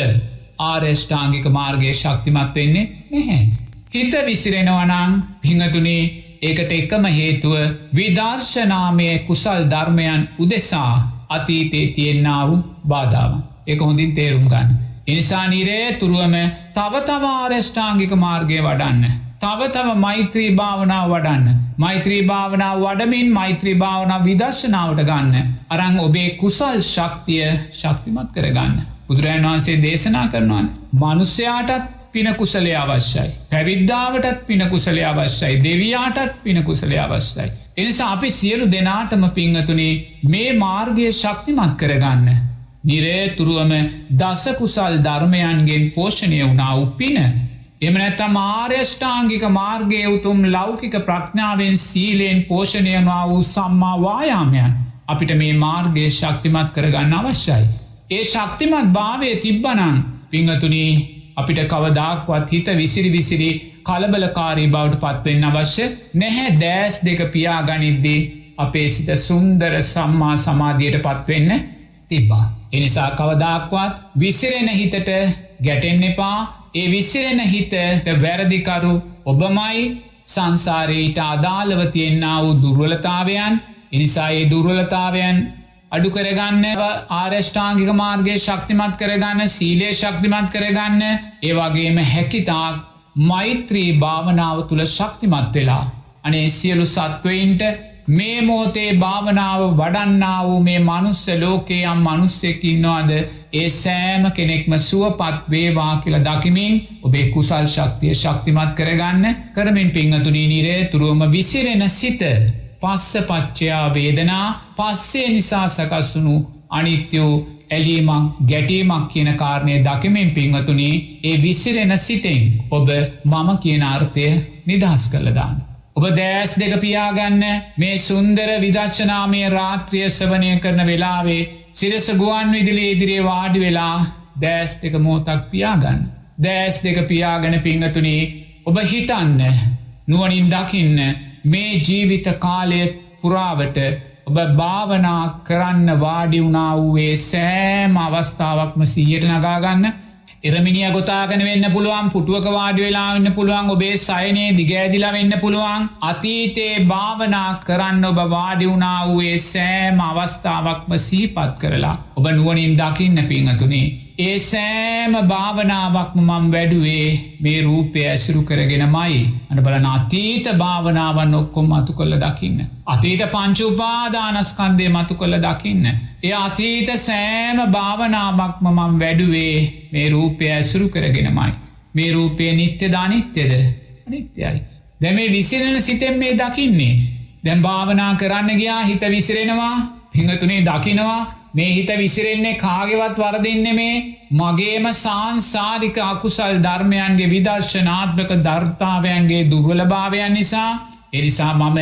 ආර්යෂ්ඨාංගික මාර්ගය ශක්තිමත් වෙන්නේ නැහැ. හිත විසිරෙනවනං පිංහතුනේ ඒකට එකම හේතුව විදර්ශනාමය කුසල් ධර්මයන් උදෙසා අතීතේ තියෙන්න්නාව බාධාව. එක හොඳින් තේරුම් ගන්න. එනිසා නිරේ තුරුවම තවතවාර්යෂ්ඨාංගික මාර්ගය වඩන්න. තව තව මෛත්‍රී භාවනාව වඩන්න. මෛත්‍රී භාවනාව වඩමින් මෛත්‍රී භාවනා විදර්ශනාවට ගන්න. අරං ඔබේ කුසල් ශක්තිය ශක්තිමත් කරගන්න. බුදුරජන් වහන්සේ දේශනා කරනවන්. මනුස්්‍යයාටත් පිනකුසලය අවශ්‍යයි. පැවිද්දාවටත් පිනකුසලය අවශ්‍යයි. දෙවයාටත් පිනකුසලය අවශ්‍යයි. එනිසා අපි සියලු දෙනාටම පිංහතුනේ මේ මාර්ගය ශක්තිමත් කරගන්න. නිරේතුරුවම දසකුසල් ධර්මයන්ගෙන් පෝෂණය වුණා උප්පින. එමනැත්තම් මාර්යෂ්ඨාංගික මාර්ගය උතුම් ලෞකික ප්‍රඥාවෙන් සීලයෙන් පෝෂණයනවා වූ සම්මා වායාමයන් අපිට මේ මාර්ගය ශක්තිමත් කරගන්න අවශ්‍යයි. ඒ ශක්තිමත් භාවය තිබ්බනං පිංහතුනී අපිට කවදාක්වත් හිත විසිරි විසිරි කලබලකාරී බවට පත්වෙන්න අවශ්‍ය නැහැ. දෑස් දෙක පියා ගනිද්දී අපේ සිත සුන්දර සම්මා සමාධියට පත්වෙන්න තිබ්බා. එනිසා කවදාක්වත් විසිරෙන හිතට ගැටෙන්න එපා. ඒ විසිරෙන හිතට වැරදිකරු ඔබමයි සංසාරයට අදාළව තියෙන්න්න වූ දුර්වලතාවයන්. එනිසා ඒ දුර්වලතාවයන් අඩු කරගන්න ආරෂ්ඨාංගික මාර්ගය ශක්තිමත් කරගන්න සීලේ ශක්තිමත් කරගන්න. ඒවගේම හැකිතාක් මෛත්‍රී භාවනාව තුළ ශක්තිමත් වෙලා. අනේ සියලු සත්වයින්ට මේ මොහොතේ භාවනාව වඩන්නා වූ මේ මනුස්ස ලෝකේ යම් මනුස්සෙකින්නවාද ඒ සෑම කෙනෙක්ම සුවපත් වේවා කියල දකිමින් ඔබේ කුසල් ශක්තිය ශක්තිමත් කරගන්න. කරමින් පිංහතුනී නිරේ තුරුවම විසිරෙන සිත පස්ස පච්චයා වේදනා පස්සේ නිසා සකස්වුණු අනිත්‍යෝ ඇලීමක් ගැටීමක් කියන කාරණය දකිමින් පින්වතුනි ඒ විසිරෙන සිතෙන් ඔබ මම කියන අර්ථය නිදහස් කළදාන්න. ඔබ දෑස් දෙක පියාගන්න මේ සුන්දර විදර්ශනාමය රාත්‍රිය සවනය කරන වෙලාවේ සිරස ගුවන් විදිලේ ඉදිරියේ වාඩි වෙලා දෑස් දෙක මෝතක් පියාගන්න. දෑස් දෙක පියාගන පිංහතුනේ ඔබ හිතන්න නුවනින් දකින්න මේ ජීවිත කාලය පුරාවට ඔබ භාවනා කරන්න වාඩි වුණා වූයේ සෑම අවස්ථාවක්ම සීයට නගාගන්න එරමිනිිය ගොතාගෙන වෙන්න පුළුවන් පුටුවක වාඩි වෙලා වෙන්න පුළුවන් ඔබේ සයනයේ දිගෑදිලා වෙන්න පුළුවන්. අතීතේ භාවනා කරන්න ඔබ වාඩි වුණා වූයේ සෑම අවස්ථාවක්ම සීපත් කරලා ඔබ නුවනින් දකින්න පිංහතුනේ ඒ සෑම භාවනාවක්ම මම් වැඩුවේ මේ රූපය ඇසුරු කරගෙන මයි අන බලන අතීත භාවනාවන් ඔක්කොම් මතු කොල්ල දකින්න. අතීත පංචුපාදානස්කන්දය මතු කොල්ල දකින්න. එය අතීත සෑම භාවනාවක්ම මම් වැඩුවේ මේ රූපය ඇසුරු කරගෙනමයි. මේ රූපය නිත්‍ය දානිත්‍යද අනිත්‍යයි. දැ මේ විසිරෙන සිතෙන් මේ දකින්නේ. දැම් භාවනා කරන්න ගයා හිත විසිරෙනවා පිහතුනේ දකිනවා මේ හිත විසිරෙන්නේ කාගෙවත් වරදින්න මේ මගේම සංසාරික අකුසල් ධර්මයන්ගේ විදර්ශනාත්මක ධර්තාවයන්ගේ දුර්වලභාවයන් නිසා එනිසා මම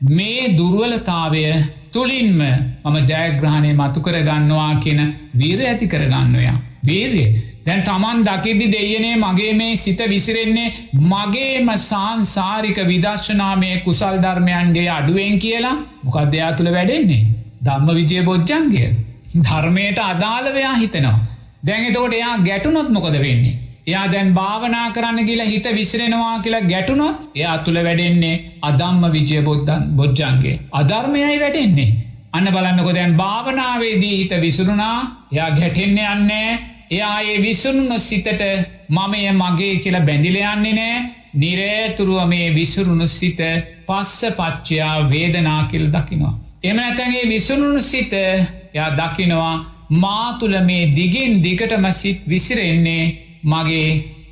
මේ දුර්වලතාවය තුළින්ම මම ජයග්‍රහණය මතු කරගන්නවා කියන වීර ඇති කරගන්නවයා. වීරය දැන් තමන් දකිදි දෙයනේ මගේ මේ සිත විසිරෙන්නේ මගේම සංසාරික විදර්ශනාමය කුසල් ධර්මයන්ගේ අඩුවෙන් කියලා මොකක්දයා තුළ වැඩෙන්නේ. ධම්ම විජය බොජ්ජන්ගේ ධර්මයට අදාළවයා හිතනවා. දැන් එතකොට එයා ගැටුනොත් මොකද වෙන්නේ. එයා දැන් භාවනා කරන්න කියලා හිත විසිරෙනවා කියලා ගැටුනොත් එයා තුළ වැඩෙන්නේ අදම්ම විජය බොද්ධන් බොජ්ජන්ගේ. අධර්මයයි වැඩෙන්නේ. අන්න බලන්නකො දැන් භාවනාවේදී හිත විසුරුණා එයා ගැටෙන්නේ අන්නේ එයා ඒ විසුරුණ සිතට මමය මගේ කියලා බැඳිලයන්නේ නෑ නිරේතුරුව මේ විසුරුණු සිත පස්ස පච්චයා වේදනා කියල් දකිනවා. එම නැතැගේ විසුණුණු සිත යා දකිනවා මාතුළ මේ දිගින් දිගටම සිත් විසිරෙන්නේ මගේ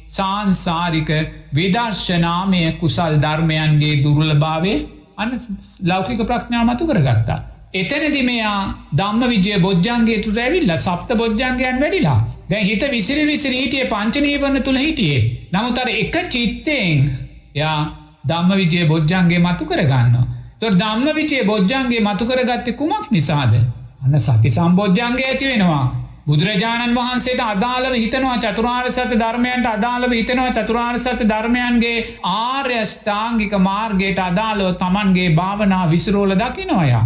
සාන්සාරික විදර්ශනාමය කුසල් ධර්මයන්ගේ දුරුල භාවේ අන්න ලෞකික ප්‍රඥා මතු කරගත්තා. එතනදි මෙයා දම්ම විජය බොජ්ජන්ගේ තුර ඇවිල්ල සප්ත බොජ්ජන්ගයන් වැඩිලා දැ හිත විසිරි විසිරි හිටිය පංචනීවන්න තුළ හිටියේ නමුතර එක චිත්තයෙන් යා දම්ම විජය බොජ්ජන්ගේ මතු කරගන්නවා. තොර දම්ම විචේ බොජ්ජන්ගේ මතුකරගත්තෙ කුමක් නිසාද. අන්න සති සම්බෝජ්ජන්ගේ ඇති වෙනවා. බුදුරජාණන් වහන්සේට අදාළව හිතනවා චතුරාර් සත ධර්මයන්ට අදාළව හිතනවා චතුරාර් සත ධර්මයන්ගේ ආර්යෂ්ඨාංගික මාර්ගයට අදාළව තමන්ගේ භාවනා විසිරෝල දකිනොයා.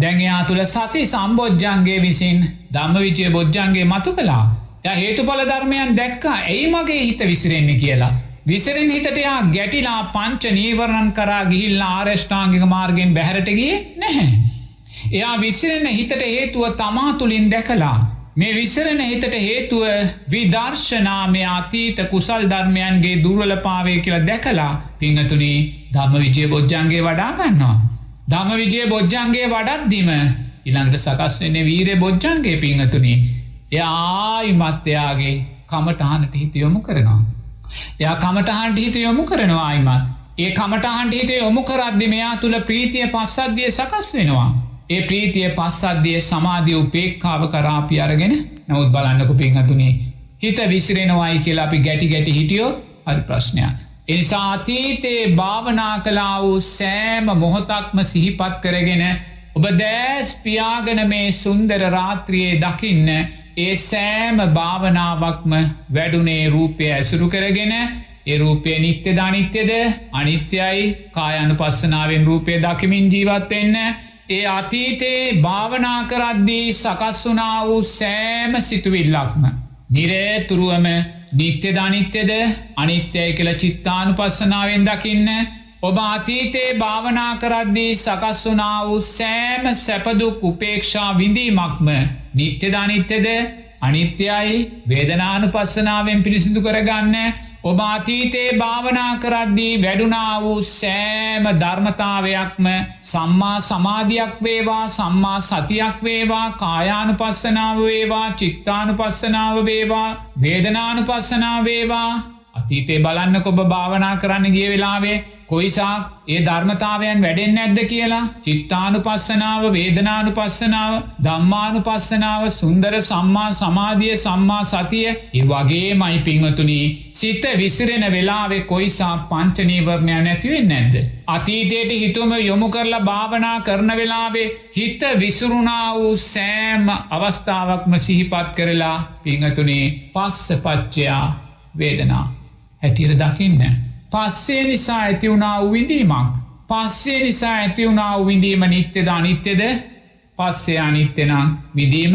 දැන්යා තුළ සති සම්බෝජ්ජන්ගේ විසින් දම්ම විචය බොජ්ජන්ගේ මතු කලා. ය හේතු පල ධර්මයන් දැක්කා ඇයි මගේ හිත විසිරෙන්නේ කියලා. විසරෙන් හිතටයා ගැටිලා පංච නීවරණන් කරා ගිහිල්ලා ආරෂ්ඨාංගික මාර්ගෙන් බැහරටගේ නැහැ. එයා විසිරෙන හිතට හේතුව තමා තුළින් දැකලා. මේ විසරණ හිතට හේතුව විදර්ශනාමය අතීත කුසල් ධර්මයන්ගේ දුර්වලපාවේ කියලා දැකලා පිංහතුනී ධම්ම විජය බොජ්ජන්ගේ වඩාගන්නවා. ධම විජය බොජ්ජන්ගේ වඩත්දිම ඉළඟට සකස් වෙන්නේ වීරය බොජ්ජන්ගේ පිංහතුනී. එයායි මත්‍යයාගේ කමටහනට හිතියොමු කරනවා. එයා කමටහන්ට හිත යොමු කරනවා අයිමත්. ඒ කමටහන්ට හිත යොමු කරද්දි මෙයා තුළ ප්‍රීතිය පස්සද්ධිය සකස් වෙනවා. ඒ ප්‍රීතිය පස්සද්ධිය සමාධිය උපේක්කාව කරාපි අරගෙන නමුත් බලන්නකු පින්හතුනේ. හිත විසිරෙනවයි කියලා අපි ගැටි ගැටි හිටියෝ හරි ප්‍රශ්නයක්. එනිසා අතීතයේ භාවනා කලා වූ සෑම මොහොතක්ම සිහිපත් කරගෙන ඔබ දෑස් පියාගන මේ සුන්දර රාත්‍රියයේ දකින්න ඒ සෑම භාවනාවක්ම වැඩුනේ රූපය ඇසුරු කරගෙන ඒ රූපය නිත්‍ය ධනිත්‍යද අනිත්‍යයි කායනු පස්සනාවෙන් රූපය දකිමින් ජීවත්වෙන්න ඒ අතීතයේ භාවනා කරද්දී සකස් වනා වූ සෑම සිතුවිල්ලක්ම. නිරේතුරුවම නිත්‍ය ධනිත්‍යද අනිත්‍යය කළ චිත්තානු පස්සනාවෙන් දකින්න. ඔබ අතීතයේ භාවනා කරද්දී සකස් වනා වූ සෑම සැපදුක් උපේක්ෂා විඳීමක්ම නිත්‍යධනිත්‍යද අනිත්‍යයි. වේදනානු පස්සනාවෙන් පිරිසිදු කරගන්න. ඔබ අතීතයේ භාවනා කරද්දී වැඩුනා වූ සෑම ධර්මතාවයක්ම සම්මා සමාධයක් වේවා සම්මා සතියක් වේවා කායානු පස්සනාව වේවා චිත්තානු පස්සනාව වේවා වේදනානු පස්සනාව වේවා. අතීතේ බලන්න කොබ භාවනා කරන්න ගිය වෙලාවේ කොයිසාක් ඒ ධර්මතාවයන් වැඩෙන් ඇද්ද කියලා චිත්තානු පස්සනාව වේදනානු පස්සනාව දම්මානු පස්සනාව සුන්දර සම්මා සමාධිය සම්මා සතිය ඒ වගේ මයි පිංවතුනී සිත විසිරෙන වෙලාවෙ කොයිසා පංචනීවරණය නැතිවෙන් නැද්ද. අතීතයට හිතුම යොමු කරලා භාවනා කරන වෙලාවේ හිත විසුරුණා වූ සෑම් අවස්ථාවක්ම සිහිපත් කරලා පිංහතුනේ පස්ස පච්චයා වේදනා හැටියට දකින්න. පස්සේ නිසා ඇති වුණා විඳීමක්. පස්සේ නිසා ඇති වුණා විඳීම නිත්‍යද අනිත්‍යද පස්සේ අනිත්‍යනම් විදීම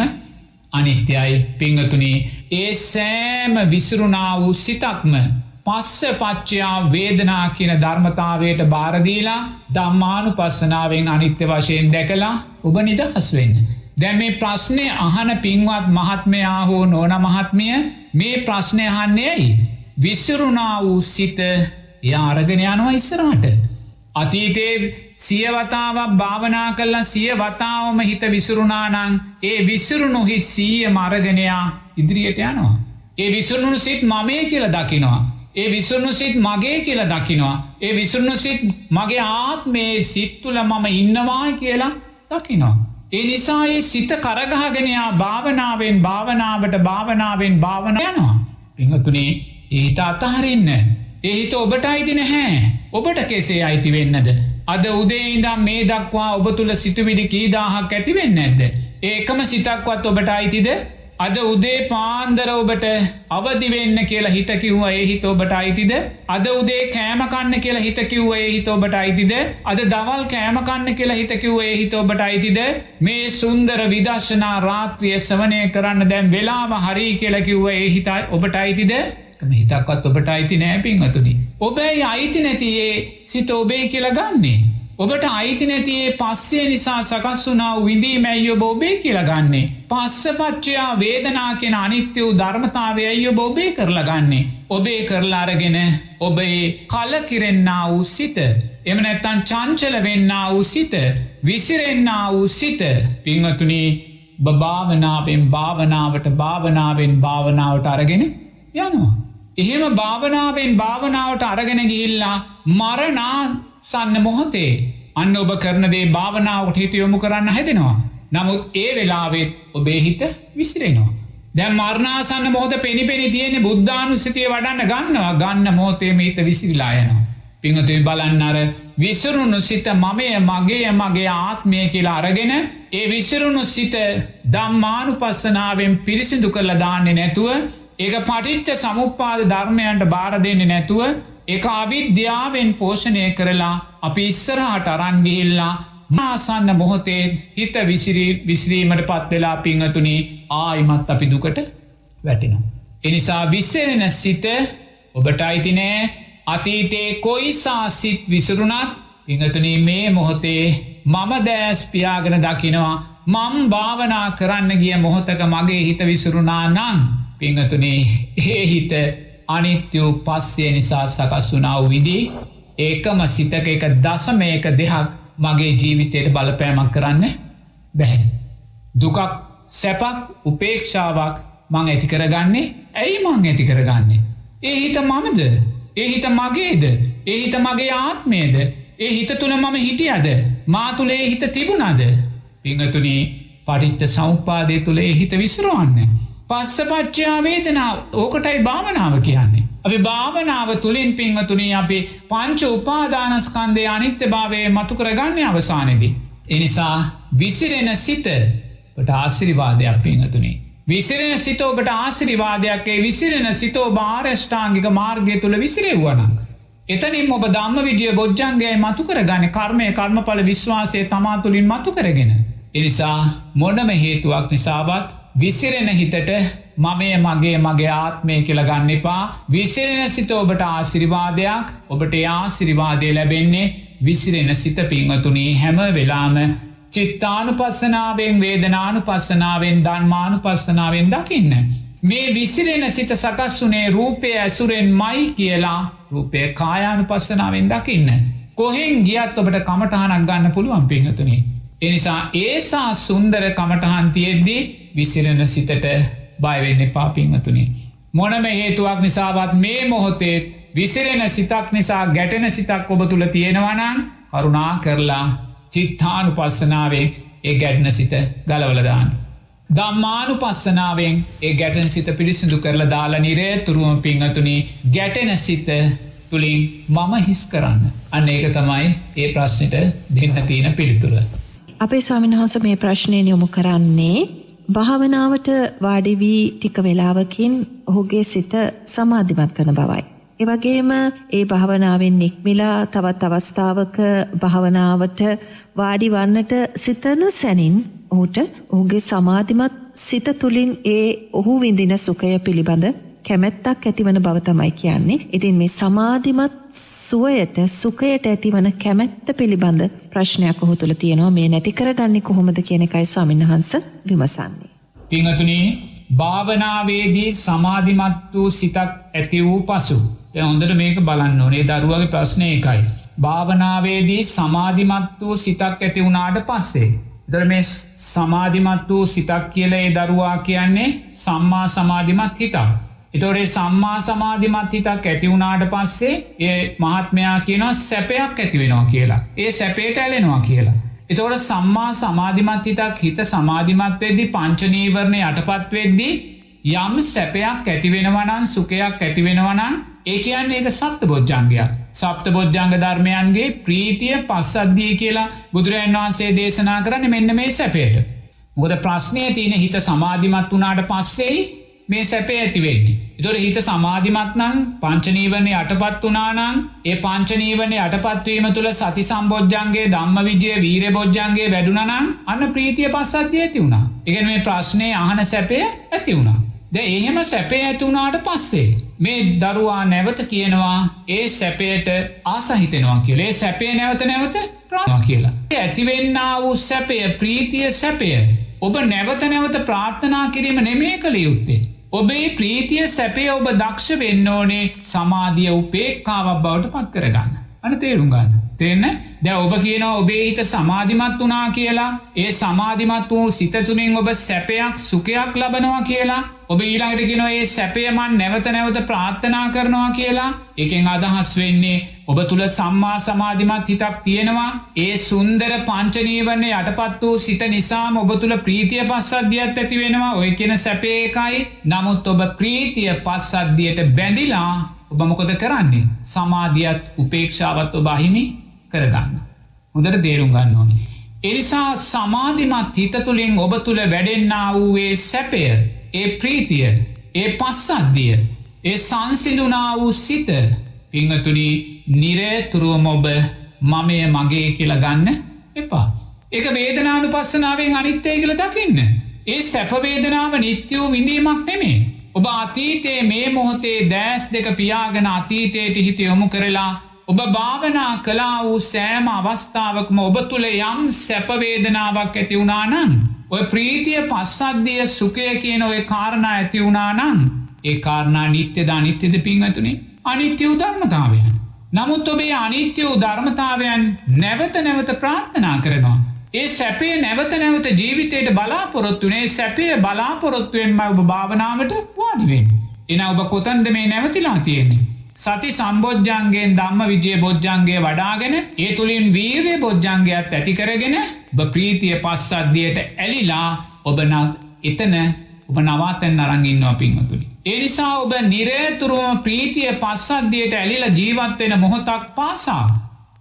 අනිත්‍යයි පිංහතුනී ඒ සෑම විසරුණා වූ සිතක්ම පස්ස පච්චයා වේදනා කියන ධර්මතාවයට බාරදීලා දම්මානු පස්සනාවෙන් අනිත්‍ය වශයෙන් දැකලා ඔබ නිදහස් වෙන්න. දැ මේ ප්‍රශ්නය අහන පින්වත් මහත්මයා හෝ නෝන මහත්මිය මේ ප්‍රශ්නය අහන්නේ ඇයි. විස්සරුණා වූ සිත එයා අරගෙන යනවා ඉස්සරහට. අතීතේ සියවතාවක් භාවනා කරලා සිය වතාවම හිත විසුරුනානං ඒ විස්සුරුණු හිත් සීය මරගෙනයා ඉදිරියට යනවා. ඒ විසුරුණු සිත් මමේ කියල දකිනවා. ඒ විසුරුණු සිත් මගේ කියල දකිනවා. ඒ විසුරුණු සිත් මගේ ආත්මේ සිත්තුල මම ඉන්නවායි කියලා දකිනවා. ඒ නිසා ඒ සිත කරගහගෙනයා භාවනාවෙන් භාවනාවට භාවනාවෙන් භාවන යනවා. පිහතුනේ ඒහිත අතහරන්න. එහිත ඔබට අයිති නැහැ. ඔබට කෙසේ අයිති වෙන්නද. අද උදේඉදම් මේ දක්වා ඔබ තුළ සිතුවිඩි කීදාහක් ඇතිවෙන්න ඇද්ද. ඒකම සිතක්වත් ඔබට අයිතිද අද උදේ පාන්දර ඔබට අවදිවෙන්න කියලා හිතකිව්ව ඒ හිත ඔබට අයිතිද අද උදේ කෑමකන්න කියලා හිතකිව්ව ඒ හිත ඔබට අයිතිද අද දවල් කෑමකන්න කියලා හිතකිව්ව ඒ හිත ඔබට අයිතිද මේ සුන්දර විදර්ශනා රාත්‍රිය සවනය කරන්න දැම් වෙලාම හරි කියලකිව්ව ඒ හිතයි ඔබට අයිතිද කම හිතක්වත් ඔබට අයිති නෑපින් අතුනි. ඔබැයි අයිති නැතියේ සිත ඔබේ කියල ගන්නේ. ඔබට අයිති නැතියේ පස්සේ නිසා සකස් වුනාව විඳී මැයියෝ බෝබේ කියලගන්නේ. පස්සපච්චයා වේදනා කෙන අනිත්‍ය වූ ධර්මතාවය අයියෝ බෝබේ කරලගන්නේ. ඔබේ කරලාරගෙන ඔබේ කලකිරෙන්න්න වූ සිත. එම නැත්තන් චංචල වෙන්න වූ සිත. විසිරෙන්න්න වූ සිත පිංහතුනී බභාවනාවෙන් භාවනාවට භාවනාවෙන් භාවනාවට අරගෙන යනවා. එහෙම භාවනාවෙන් භාවනාවට අරගෙන ගිහිල්ලා මරනා සන්න මොහොතේ අන්න ඔබ කරනදේ භාවනාවට හිත යොමු කරන්න හැදෙනවා. නමුත් ඒ වෙලාවෙත් ඔබේ හිත විසිරෙනවා. දැ මර්නාසන්න මොහොත පෙනි පෙනි තියෙන බුද්ධානුස්සිතිය වඩන්න ගන්නවා ගන්න මෝතේම හිත විසිරිලායනවා. පිංහතුයි බලන්න අර විසරුණු සිත මමය මගේ මගේ ආත්මය කියලා අරගෙන ඒ විසරුණු සිත දම්මානු පස්සනාවෙන් පිරිසිදු කරලා දාන්නේ නැතුව ඒක පටිච්ච සමුප්පාද ධර්මයන්ට බාර දෙන්නේ නැතුව එක අවිද්‍යාවෙන් පෝෂණය කරලා අපි ඉස්සරහට අරන්ගිහිල්ලා මාසන්න මොහොතේ හිත විසිරී විසිරීමට පත්වෙලා පිංහතුනි ආයිමත් අපි දුකට වැටිනම්. එනිසා විස්සරෙන සිත ඔබට අයිතිනෑ අතීතේ කොයිසා සිත් විසරුණත් පිංහතුනී මේ මොහොතේ මම දෑස් පියාගෙන දකිනවා මම් භාවනා කරන්න ගිය මොහොතක මගේ හිත විසුරුණා නං. පිංහතුනේ ඒ හිත අනිත්‍යූ පස්සේ නිසා සකස් වුනාව විදී ඒකම සිතක එක දසමයක දෙහක් මගේ ජීවිතයට බලපෑමක් කරන්න බැහැ. දුකක් සැපක් උපේක්ෂාවක් මං ඇති කරගන්නේ ඇයි මං ඇති කරගන්නේ. ඒ හිත මමද ඒ හිත මගේද ඒ හිත මගේ ආත්මේද ඒ හිත තුළ මම හිටියද මා තුළේ හිත තිබුණද පිංහතුනී පටිච්ච සෞපාදය තුළේ හිත විසරුවන්නේ. පස්සපච්චයා වේදනාව ඕකටයි භාවනාව කියන්නේ. අපි භාවනාව තුළින් පින්වතුනී අපි පංච උපාදානස්කන්දය අනිත්‍ය භාවය මතු කරගන්න අවසානදී. එනිසා විසිරෙන සිතට ආසිරිවාදයක් පින්හතුනි. විසිරෙන සිත ඔබට ආසිරිවාදයක්ේ විසිරෙන සිතෝ භාරෂ්ඨාංගික මාර්ගය තුළ විසිරෙව්වනම්. එතනින් ඔබ දම්ම විජය බොජ්ජන්ගේ මතු කරගන්න කර්මය කර්මඵල විශ්වාසය තමා තුළින් මතු කරගෙන. එනිසා මොනම හේතුවක් නිසාවත් විසිරෙන හිතට මමය මගේ මගේ ආත්මය කියල ගන්න එපා විසිරෙන සිත ඔබට ආසිරිවාදයක් ඔබට ආසිරිවාදය ලැබෙන්නේ විසිරෙන සිත පිංවතුනී හැම වෙලාම චිත්තානු පස්සනාවෙන් වේදනානු පස්සනාවෙන් ධන්මානු පස්සනාවෙන් දකින්න. මේ විසිරෙන සිත සකස් වනේ රූපය ඇසුරෙන් මයි කියලා රූපය කායානු පස්සනාවෙන් දකින්න. කොහෙන් ගියත් ඔබට කමටහනක් ගන්න පුළුවන් පිංහතුනේ. එනිසා ඒසා සුන්දර කමටහන් තියෙද්දී විසිරෙන සිතට බයවෙන්න පාපිංහතුනි. මොනම හේතුවක් නිසාවත් මේ මොහොතේත් විසිරෙන සිතක් නිසා ගැටෙන සිතක් ඔබ තුළ තියෙනවනන් කරුණා කරලා චිත්තානු පස්සනාවේ ඒ ගැට්න සිත ගලවලදාන්න. දම්මානු පස්සනාවෙන් ඒ ගැටන සිත පිරිසිදු කරලා දාලා නිරේ තුරුවම පිංහතුනි ගැටෙන සිත තුළින් මම හිස් කරන්න. අන්න ඒක තමයි ඒ ප්‍රශ්නයට දෙන්න තියෙන පිළිතුර.
අපේ ස්වාමින්වහන්ස මේ ප්‍රශ්නය යොමු කරන්නේ භාවනාවට වාඩිවී ටික වෙලාවකින් ඔහුගේ සිත සමාධිමත් කන බවයි. එවගේම ඒ භාවනාවෙන් නික්මිලා තවත් අවස්ථාවක භාවනාවට වාඩි වන්නට සිතන සැනින් ඔහුට ඔහුගේ සමාධිමත් සිත තුළින් ඒ ඔහු විඳින සුකය පිළිබඳ කැමැත්තක් ඇතිවන බව තමයි කියන්නේ. ඉතින් මේ සමාධිමත් සුවයට සුකයට ඇතිවන කැමැත්ත පිළිබඳ ප්‍රශ්නයක් ඔහු තුළ තියෙනවා මේ නැති කරගන්නේ කොහොමද කියන එකයි ස්වාමින්වහන්ස විමසන්නේ.
පිංහතුනී භාවනාවේදී සමාධිමත් වූ සිතක් ඇති වූ පසු. හොඳට මේක බලන්න ඕනේ දරුවගේ ප්‍රශ්නය එකයි. භාවනාවේදී සමාධිමත් වූ සිතක් ඇති වුණාට පස්සේ. දර මේ සමාධිමත් වූ සිතක් කියල ඒ දරුවා කියන්නේ සම්මා සමාධිමත් හිතක්. එතොරේ සම්මා සමාධිමත් හිතක් ඇතිවුණාට පස්සේ ඒ මහත්මයා කියනවා සැපයක් ඇතිවෙනවා කියලා. ඒ සැපේට ඇලෙනවා කියලා. එතවට සම්මා සමාධිමත් හිතක් හිත සමාධිමත් වෙද්දි පංචනීවරණය යටපත් වෙද්දී යම් සැපයක් ඇතිවෙනවනන් සුකයක් ඇතිවෙනවනන් ඒ කියන්න ඒක සප්ත බොජ්ජන්ගයක්. සප්ත බොජ්ජංග ධර්මයන්ගේ ප්‍රීතිය පස්සද්ධිය කියලා බුදුරජන් වහන්සේ දේශනා කරන්න මෙන්න මේ සැපේට. මොකද ප්‍රශ්නය තියෙන හිත සමාධිමත් වනාට පස්සෙයි මේ සැපේ ඇතිවෙන්නේ. එතොට හිත සමාධිමත්නං පංචනීවරණය අටපත් වනානං ඒ පංචනීවරණය අටපත්වීම තුළ සති සම්බෝජ්ජන්ගේ ධම්ම විජය වීර බෝජ්ජන්ගේ වැඩුනනම් අන්න ප්‍රීතිය පස්සද්ධිය ඇති වුණා. එකන මේ ප්‍රශ්නය අහන සැපය ඇති වුණා. ද එහෙම සැපේ ඇතිවුණාට පස්සේ. මේ දරුවා නැවත කියනවා ඒ සැපයට ආසහිතෙනවා කියලේ සැපේ නැවත නැවත ප්‍රාවා කියලා. ඇතිවෙන්න වූ සැපය ප්‍රීතිය සැපය. ඔබ නැවත නැවත ප්‍රාර්ථනා කිරීම නෙමේ කළ යුත්තේ. ඔබේ ප්‍රීතිය සැපේ ඔබ දක්ෂ වෙන්න ඕනේ සමාධිය උපේක්කාවක් බවට පත් කරගන්න. අන තේරුම් ගන්න. තිෙන්න දැ ඔබ කියන ඔබේ හිත සමාධිමත් වනා කියලා. ඒ සමාධිමත් වූ සිතතුනින් ඔබ සැපයක් සුකයක් ලබනවා කියලා. ඔබ ඊළඟටගෙන ඒ සැපයමන් නැවත නැවත ප්‍රාර්ථනා කරනවා කියලා. එකෙන් අදහස් වෙන්නේ ඔබ තුළ සම්මා සමාධිමත් හිතක් තියෙනවා. ඒ සුන්දර පංචනීවන්නේ යටපත් වූ සිත නිසාම ඔබ තුළ ප්‍රීතිය පස්සද්ධියත් ඇති වෙනවා. ඔය කියෙන සැපේකයි නමුත් ඔබ ප්‍රීතිය පස්සද්ධියට බැඳිලා ඔබ මොකොද කරන්නේ සමාධියත් උපේක්ෂාවත් ඔබ අහිමි කරගන්න. හොදට දේරුම් ගන්න ඕනේ. එනිසා සමාධිමත් හිත තුළින් ඔබ තුළ වැඩෙන්න්න වූේ සැපය ඒ ප්‍රීතිය ඒ පස්සද්ධිය ඒ සංසිදුනා වූ සිත පිංහතුනි නිරේතුරුවම ඔබ මමය මගේ කියල ගන්න එපා. එක වේදනානු පස්සනාවෙන් අනිත්‍යය කියල දකින්න. ඒ සැපවේදනාව නිත්‍යවූ විඳීමක් නෙමේ. ඔබ අතීතයේ මේ මොහොතේ දෑස් දෙක පියාගෙන අතීතයට හිත යොමු කරලා ඔබ භාවනා කලා වූ සෑම අවස්ථාවකම ඔබ තුළ යම් සැපවේදනාවක් ඇති වුණානං. ඔය ප්‍රීතිය පස්සද්ධිය සුකය කියන ඔය කාරණා ඇති වුණානං ඒ කාරණා නිත්‍යද අනිත්‍යද පිංහතුනේ අනිත්‍ය ධර්මතාවයන්. නමුත් ඔබේ අනිත්‍ය වූ ධර්මතාවයන් නැවත නැවත ප්‍රාර්ථනා කරනවා. ඒ සැපේ නැවත නැවත ජීවිතයට බලාපොරොත්තුනේ සැපය බලාපොරොත්තුවෙන්ම ඔබ භාවනාවට වාඩිවෙන්. එන ඔබ කොතන්ද මේ නැවතිලා තියෙන්නේ. සති සම්බෝජ්ජන්ගේ දම්ම විජය බොජ්ජන්ගේ වඩාගෙන ඒ තුළින් වීරය බොජ්ජන්ගේත් ඇතිකරගෙන බ ප්‍රීතිය පස්සද්ධියට ඇලිලා ඔබනත් එතන ඔබ නවාතැන් අරංගින්නවා පින්වතුනි. ඒ නිසා ඔබ නිරේතුරුවම ප්‍රීතිය පස්සද්ධියට ඇලිල ජීවත්වෙන මොහොතක් පාසා.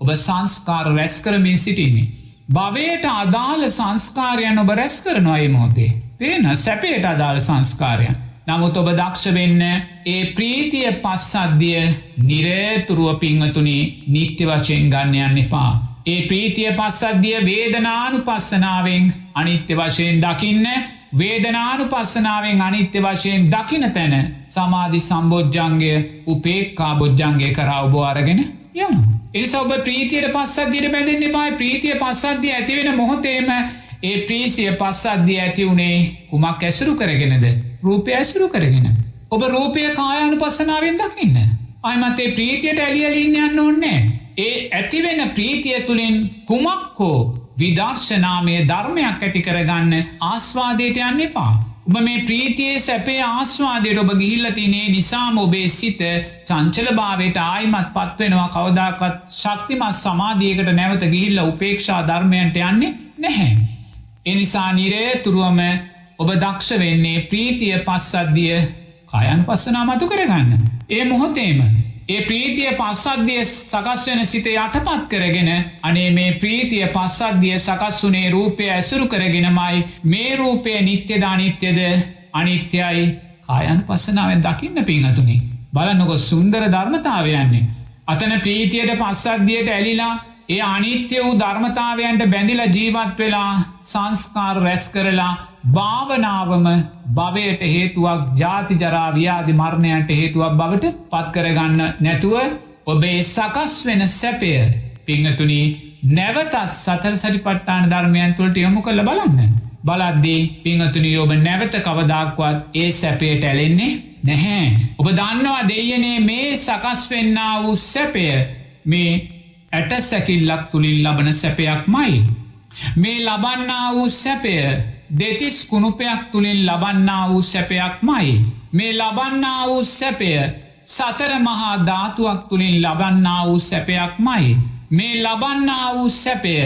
ඔබ සංස්කාර රැස් කරමින් සිටින්නේ. භවයට අදාළ සංස්කාරයන් ඔබ රැස් කරනොයි මොහොතේ. තියෙන සැපේට අදාළ සංස්කාරයන්. නමුත් ඔබ දක්ෂ වෙන්න ඒ ප්‍රීතිය පස්සද්ධිය නිරේතුරුව පිංහතුනි නිත්‍ය වශයෙන් ගන්නයන්න එපා. ඒ ප්‍රීතිය පස්සද්ධිය වේදනානු පස්සනාවෙන් අනිත්‍ය වශයෙන් දකින්න වේදනානු පස්සනාවෙන් අනිත්‍ය වශයෙන් දකින තැන සමාධි සම්බෝජ්ජන්ගය උපේක්කා බොජ්ජන්ගේ කරා ඔබ අරගෙන යන. එනිස ඔබ ප්‍රීතියට පස්සද්දියට බැඳෙන්නේ පයි ප්‍රීතිය පස්සද්ධිය ඇතිවෙන මොහොතේම ඒ ප්‍රීසිය පස්සද්ධිය ඇති වුණේ කුමක් ඇසුරු කරගෙනද රූපය ඇසුරු කරගෙන. ඔබ රූපය කායනු පස්සනාවෙන් දකින්න. අයිමතේ ප්‍රීතියට ඇලියලින්න යන්න ඕන්නේ. ඒ ඇතිවෙන ප්‍රීතිය තුළින් කුමක් හෝ විදර්ශනාමය ධර්මයක් ඇති කරගන්න ආස්වාදයට යන්න එපා. ඔබ මේ ප්‍රීතියේ සැපේ ආස්වාදයට ඔබ ගිහිල්ලතිනේ නිසාම ඔබේ සිත චංචල භාවයට ආයිමත් පත්වෙනවා කවදාකත් ශක්තිමත් සමාධියකට නැවත ගිහිල්ල උපේක්ෂා ධර්මයන්ට යන්නේ නැහැ. එනිසා නිරේ තුරුවම ඔබ දක්ෂ වෙන්නේ ප්‍රීතිය පස්සද්ධිය කයන් පස්සනා මතු කරගන්න. ඒ මොහොතේම. ඒ ප්‍රීතිය පස්සද්ධිය සකස් වෙන සිත යටපත් කරගෙන අනේ මේ ප්‍රීතිය පස්සද්ධිය සකස් වනේ රූපය ඇසුරු කරගෙනමයි මේ රූපය නිත්‍යද අනිත්‍යද අනිත්‍යයි කායන් පස්සනාවෙන් දකින්න පිංහතුනි. බලන්නකො සුන්දර ධර්මතාවයන්නේ. අතන ප්‍රීතියට පස්සද්ධියට ඇලිලා ඒ අනිත්‍ය වූ ධර්මතාවයන්ට බැඳිල ජීවත් වෙලා සංස්කාර රැස් කරලා භාවනාවම භවයට හේතුවක් ජාතිජරාව්‍යාදි මරණයට හේතුවක් බවට පත්කරගන්න නැතුව ඔබේ සකස් වෙන සැපය පිංහතුනි නැවතත් සතල් සරිපට්ටාන ධර්මයන් තුළට යොමු කළ බලන්න. බලද්දී පිංහතුනි ඔබ නැවත කවදක්වත් ඒ සැපයට ඇලෙන්නේ නැහැ. ඔබ දන්නවා දෙයනේ මේ සකස් වෙන්න වූ සැපය මේ ඇට සැකිල්ලක් තුළින් ලබන සැපයක් මයි. මේ ලබන්නා වූ සැපය දෙතිස් කුණුපයක් තුළින් ලබන්නා වූ සැපයක් මයි. මේ ලබන්නා වූ සැපය සතර මහා ධාතුවක් තුළින් ලබන්නා වූ සැපයක් මයි. මේ ලබන්නා වූ සැපය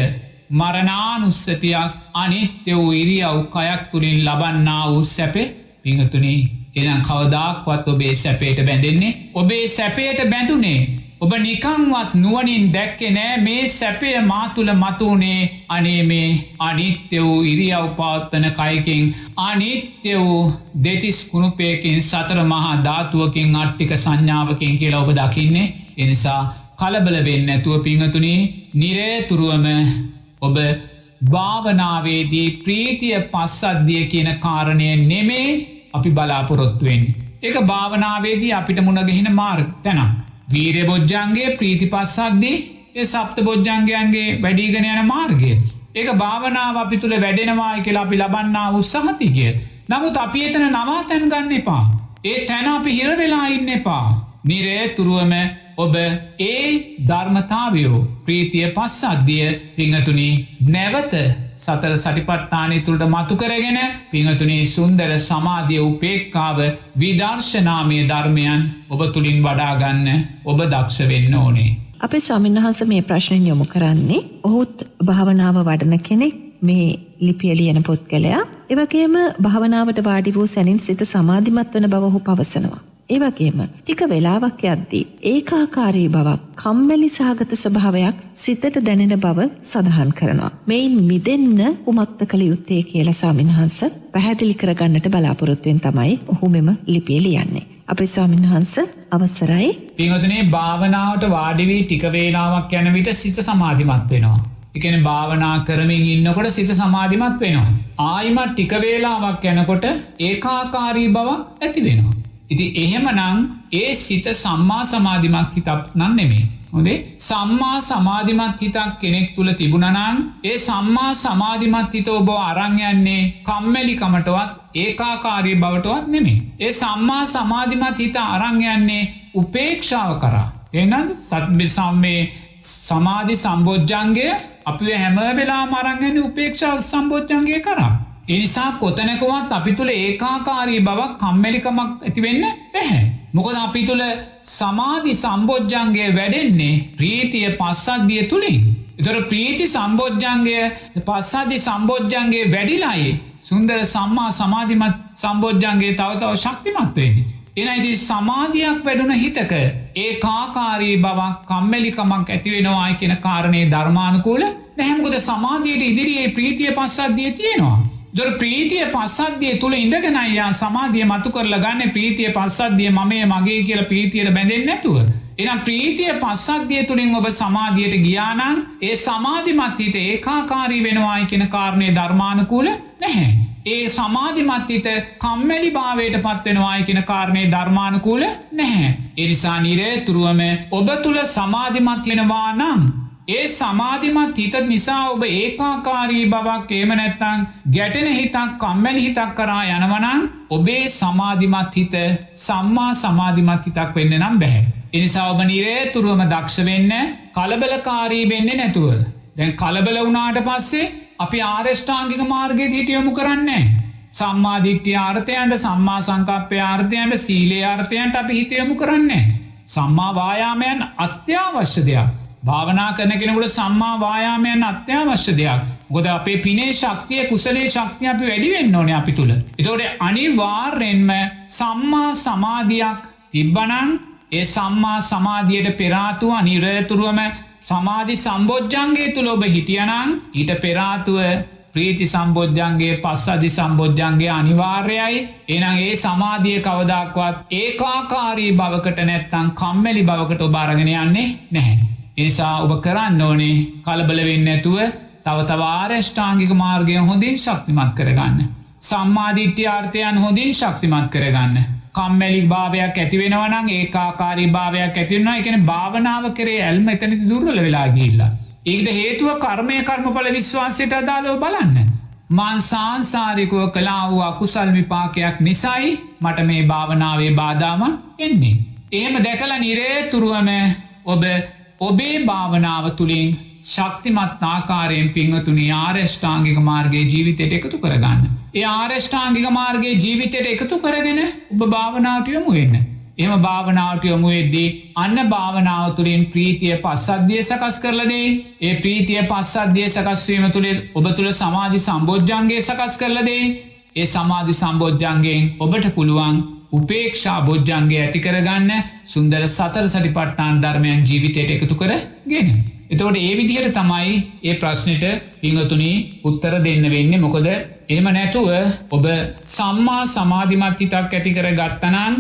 මරණානුස්සතියක් අනිත්‍ය වූ ඉරියව් කයක් තුළින් ලබන්නා වූ සැපේ පිඟතුනී එනම් කවදාක්වත් ඔබේ සැපේට බැඳෙන්නේ ඔබේ සැපේට බැඳුනේ ඔබ නිකංවත් නුවනින් දැක්කෙ නෑ මේ සැපය මාතුළ මතුවනේ අනේ මේ අනිත්‍ය වූ ඉරියව් පවත්තන කයකින් අනිත්‍ය වූ දෙතිස් කුණුපයකින් සතර මහා ධාතුවකින් අට්ටික සංඥාවකින් කියලා ඔබ දකින්නේ එනිසා කලබල වෙන්න ඇතුව පිංහතුනි නිරේතුරුවම ඔබ භාවනාවේදී ප්‍රීතිය පස්සද්ධිය කියන කාරණය නෙමේ අපි බලාපොරොත්තුවෙන්. එක භාවනාවේදී අපිට මුණගහින මාර්ග තැනම්. වීරය බොජ්ජන්ගේ ප්‍රීති පස්සද්දී ඒ සප්ත බොජ්ජන්ගයන්ගේ වැඩීගෙන යන මාර්ගය. ඒක භාවනාව අපි තුළ වැඩෙනවායි කියලා අපි ලබන්නා උත්සාහතිකය. නමුත් අපි එතන නවා තැන් ගන්න එපා. ඒ තැන අපි හිරවෙලා ඉන්න එපා. නිරේ තුරුවම ඔබ ඒ ධර්මතාවයෝ ප්‍රීතිය පස්සද්ධිය පිංහතුනි නැවත සතර සටිපට්ඨානය තුළට මතු කරගෙන පිංහතුනේ සුන්දර සමාධිය උපේක්කාව විදර්ශනාමය ධර්මයන් ඔබ තුළින් වඩාගන්න ඔබ දක්ෂ වෙන්න ඕනේ.
අපේ ස්වාමින්වහන්ස මේ ප්‍රශ්නයෙන් යොමු කරන්නේ ඔහුත් භාවනාව වඩන කෙනෙක් මේ ලිපිය ලියන පොත්කලයා එවගේම භාවනාවට වාඩි වූ සැනින් සිත සමාධිමත් වන බව ඔහු පවසනවා. ඒවගේම ටික වෙලාවක් යද්දී ඒකාකාරී බවක් කම්මැලි සහගත ස්වභාවයක් සිතට දැනෙන බව සඳහන් කරනවා. මෙයින් මිදෙන්න කුමක්ත කළ යුත්තේ කියලා ස්වාමින්හන්ස පැහැදිලි කරගන්නට බලාපොරොත්තුවෙන් තමයි ඔහු මෙම ලිපිය ලියන්නේ. අපේ ස්වාමින්හන්ස අවසරයි
පිංහතුනේ භාවනාවට වාඩිවී ටික වේලාවක් යන විට සිත සමාධිමත් වෙනවා. එකන භාවනා කරමින් ඉන්නකොට සිත සමාධිමත් වෙනවා. ආයිමත් ටික වේලාවක් යනකොට ඒකාකාරී බවක් ඇති වෙනවා. ඉති එහෙමනං ඒ සිත සම්මා සමාධිමත් හිතක් නන් නෙමේ. හොදේ සම්මා සමාධිමත් හිතක් කෙනෙක් තුළ තිබුණනන් ඒ සම්මා සමාධිමත් හිත ඔබ අරංයන්නේ කම්මැලිකමටවත් ඒකාකාරී බවටවත් නෙමේ. ඒ සම්මා සමාධිමත් හිත අරංයන්නේ උපේක්ෂාව කරා. එනල් සත්බි සම්මේ සමාධි සම්බෝජ්ජන්ගේ අපි හැම වෙලා මරංගෙන උපේක්ෂා සම්බෝජ්ජන්ගේ කරා. එනිසා කොතනකවත් අපි තුළ ඒකාකාරී බවක් කම්මැලිකමක් ඇතිවෙන්න පැහැ. මොකද අපි තුළ සමාධි සම්බෝජ්ජන්ගේ වැඩෙන්නේ ප්‍රීතිය පස්සද්ධිය තුළින්. එතොර ප්‍රීති සම්බෝජ්ජන්ගය පස්සාධි සම්බෝජ්ජන්ගේ වැඩිලායි සුන්දර සම්මා සමාධිමත් සම්බෝජ්ජන්ගේ තවතව ශක්තිමත්වෙන්නේ. එනයිති සමාධයක් වැඩුණ හිතක ඒ කාකාරී බවක් කම්මැලිකමක් ඇතිවෙනවායි කියෙන කාරණය ධර්මානකූල නැහැමුකද සමාධයට ඉදිරියේ ප්‍රීතිය පස්සද්ධිය තියෙනවා. දොර ප්‍රීතිය පස්සද්ධිය තුළ ඉඳගෙනයියා සමාධිය මතු කරලා ගන්න ප්‍රීතිය පස්සද්ධිය මමේ මගේ කියල ප්‍රීතියට බැඳෙන් නැතුව. එනම් ප්‍රීතිය පස්සද්ධිය තුළින් ඔබ සමාධියට ගියානන් ඒ සමාධිමත්හිත ඒකාකාරී වෙනවායි කෙන කාරණය ධර්මානකූල නැහැ. ඒ සමාධිමත්හිත කම්මැලි භාවයට පත්වෙනවායි කෙන කාරණය ධර්මානකූල නැහැ. එනිසා නිරේ තුරුවම ඔබ තුළ සමාධිමත් වෙනවා නම් ඒ සමාධිමත් හිත නිසා ඔබ ඒකාකාරී බවක් ඒම නැත්තං ගැටෙන හිතක් කම්මැලි හිතක් කරා යනවනං ඔබේ සමාධිමත් හිත සම්මා සමාධිමත් හිතක් වෙන්න නම් බැහැ. එනිසා ඔබ නිරේ තුරුවම දක්ෂ වෙන්න කලබලකාරී වෙන්න නැතුව. දැන් කලබල වුණාට පස්සේ අපි ආරෂ්ඨාංගික මාර්ගයට හිටියොමු කරන්නේ. සම්මාධිට්්‍ය ආර්ථයන්ට සම්මා සංකප්‍ය ආර්ථයන්ට සීලේ ආර්ථයන්ට අපි හිතයමු කරන්නේ. සම්මා වායාමයන් අත්‍යවශ්‍ය දෙයක්. භාවනා කරන කෙනෙකුට සම්මා වායාමයන් අත්‍යවශ්‍ය දෙයක්. ගොද අපේ පිනේ ශක්තිය කුසලේ ශක්තිය අපි වැඩිවෙන්න ඕන අපි තුළ. එතෝට අනිවාර්යෙන්ම සම්මා සමාධයක් තිබ්බනන් ඒ සම්මා සමාධියයට පෙරාතුව නිරතුරුවම සමාධි සම්බෝජ්ජන්ගේ තුළ ඔබ හිටියනං ඊට පෙරාතුව ප්‍රීති සම්බෝජ්ජන්ගේ පස්සධි සම්බෝජ්ජන්ගේ අනිවාර්යයි එනං ඒ සමාධිය කවදක්වත් ඒකාකාරී බවකට නැත්තං කම්මැලි බවකට ඔබාරගෙන යන්නේ නැහැ. එනිසා ඔබ කරන්න ඕනේ කලබල වෙන්න ඇතුව තව තවාරෂ්ඨාංගික මාර්ගය හොඳින් ශක්තිමත් කරගන්න. සම්මාධිට්්‍ය ආර්ථයන් හොඳින් ශක්තිමත් කරගන්න. කම්මැලි භාවයක් ඇතිවෙනවනං ඒකාකාරී භාවයක් ඇතිවුණනා එකන භාවනාව කරේ ඇල්ම එතනති දුර්වල වෙලා ගිල්ලා. ඒකට හේතුව කර්මය කර්මඵල විශ්වාසයට අදාලෝ බලන්න. මන් සාන්සාරිකුව කලා වූ අකුසල් විපාකයක් නිසයි මට මේ භාවනාවේ බාධාවන් එන්නේ. එහෙම දැකල නිරේතුරුවම ඔබ ඔබේ භාවනාව තුළින් ශක්තිමත් ආකාරයෙන් පිංහතුනි ආර්ෂ්ඨාංගික මාර්ගගේ ජීවිතයට එකතු කරගන්න. ඒ ආර්ෂ්ඨාංගික මාර්ගගේ ජීවිතයට එකතු කරගෙන ඔබ භාවනාටයොමු වෙන්න. එම භාවනාවට යොමුවෙද්දී අන්න භාවනාව තුළින් ප්‍රීතිය පස්සද්ධිය සකස් කරලදේ ඒ ප්‍රීතිය පස්සද්ධිය සකස්වීම තුළේ ඔබ තුළ සමාධි සම්බෝජ්ජන්ගේ සකස් කරලදේ ඒ සමාධි සම්බෝජ්ජන්ගෙන් ඔබට පුළුවන් උපේක්ෂා බොජ්ජන්ගේ ඇතිකරගන්න සුන්දර සතර සටි පට්ටාන් ධර්මයන් ජීවිතයට එකතු කර ගෙන. එතවට ඒ විදිහට තමයි ඒ ප්‍රශ්නයට පිංහතුනි උත්තර දෙන්න වෙන්න මොකද එම නැතුව ඔබ සම්මා සමාධිමත්හිතක් ඇති කර ගත්තනන්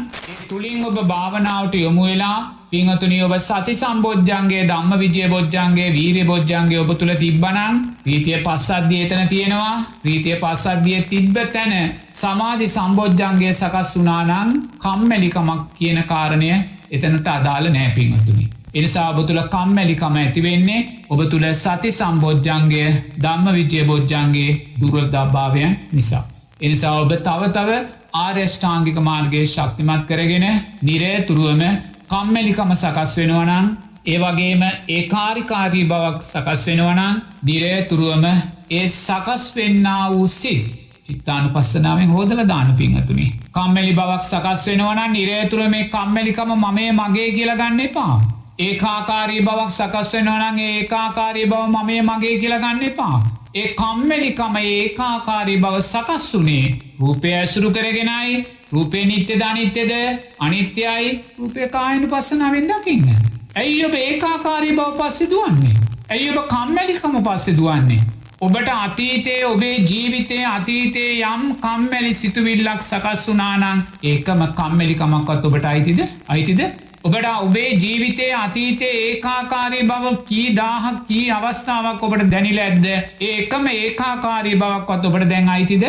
තුළින් ඔබ භාවනාවට යොමු වෙලා පිංහතුනි ඔබ සති සම්බෝජ්ජන්ගේ දම්ම විජය බොජ්ජන්ගේ වීරය බොජ්ජන්ගේ ඔබ තුළ තිබ්බනන් ප්‍රීතිය පස්සද්ධිය එතන තියෙනවා ප්‍රීතිය පස්සද්ධිය තිබ්බ තැන සමාධි සම්බෝජ්ජන්ගේ සකස් වනානං කම්මැලිකමක් කියන කාරණය එතනට අදාළ නෑ පිංහතුනි. එනිසා ඔබ තුළ කම්මැලිකම ඇතිවෙන්නේ ඔබ තුළ සති සම්බෝජ්ජන්ගේ ධම්ම විජය බෝජ්ජන්ගේ දුරල්දභාවයන් නිසා. එනිසා ඔබ තවතව ආර්යෂ්ඨාංගික මාර්ගයේ ශක්තිමත් කරගෙන නිරේ තුරුවම කම්මැලිකම සකස් වෙනවනන් ඒවගේම ඒ කාරිකාරී බවක් සකස් වෙනවනන් දිරේ තුරුවම ඒ සකස් වෙන්න වූ සිත් චිත්තාන පස්සනාවෙන් හෝදල දාන පිංහතුනි. කම්මැලි බවක් සකස් වෙනවන නිරේතුර මේ කම්මැලිකම මමේ මගේ කියලගන්න එපා. ඒකාකාරී බවක් සකස් වෙනවනන් ඒකාකාරී බව මමේ මගේ කියලගන්න එපා. ඒ කම්මැලිකම ඒකාකාරී බව සකස් වනේ රූපය ඇසුරු කරගෙනයි රූපය නිත්‍ය ධනිත්‍යද අනිත්‍යයි රූපය කායනු පස්සනාවෙන් දකින්න. ඇයි ඔබ ඒකාකාරී බව පස්සෙ දුවන්නේ. ඇයි ඔබ කම්මැලිකම පස්සෙ දුවන්නේ. ඔබට අතීතයේ ඔබේ ජීවිතය අතීතයේ යම් කම්මැලි සිතුවිල්ලක් සකස් වනානං ඒකම කම්මැලිකමක්වත් ඔබට අයිතිද අයිතිද ඔබට ඔබේ ජීවිතයේ අතීතයේ ඒකාකාරී බව කී දාහක් කී අවස්ථාවක් ඔබට දැනිල ඇද්ද ඒකම ඒකාකාරී බවක්වත් ඔබට දැන් අයිතිද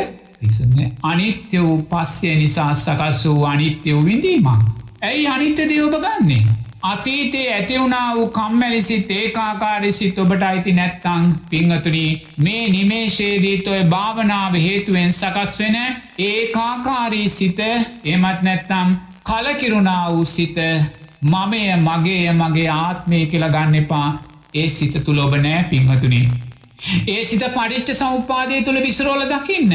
අනිත්‍ය වූ පස්සේ නිසා සකස් වූ අනිත්‍ය වූ විඳීමක්. ඇයි අනිත්‍යදය ඔබ ගන්නේ. අතීතයේ ඇතිවුණා වූ කම්මැලිසිත් ඒකාකාරිසිත් ඔබට අයිති නැත්තං පිංහතුනී මේ නිමේශේදීත් ඔය භාවනාව හේතුවෙන් සකස් වෙන ඒකාකාරී සිත එමත් නැත්තම් කලකිරුණා වූ සිත මමය මගේය මගේ ආත්මය කියලා ගන්න එපා ඒ සිත තුළ ඔබ නෑ පිංහතුනේ. ඒ සිත පඩිච්ච සෞපාදය තුළ විසරෝල දකින්න.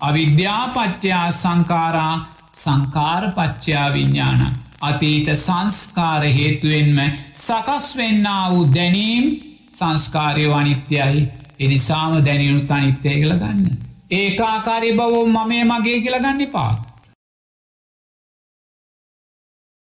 අවිද්‍යාපච්චයා සංකාරා සංකාරපච්චයා විඤ්ඥාන. අතීත සංස්කාර හේතුවෙන්ම සකස් වෙන්න වූ දැනීම් සංස්කාරය අනිත්‍යයි එනිසාම දැනියුණු අනිත්‍යය කළ ගන්න. ඒකාකාරි බවෝ මමය මගේ කියල ගන්න එපා.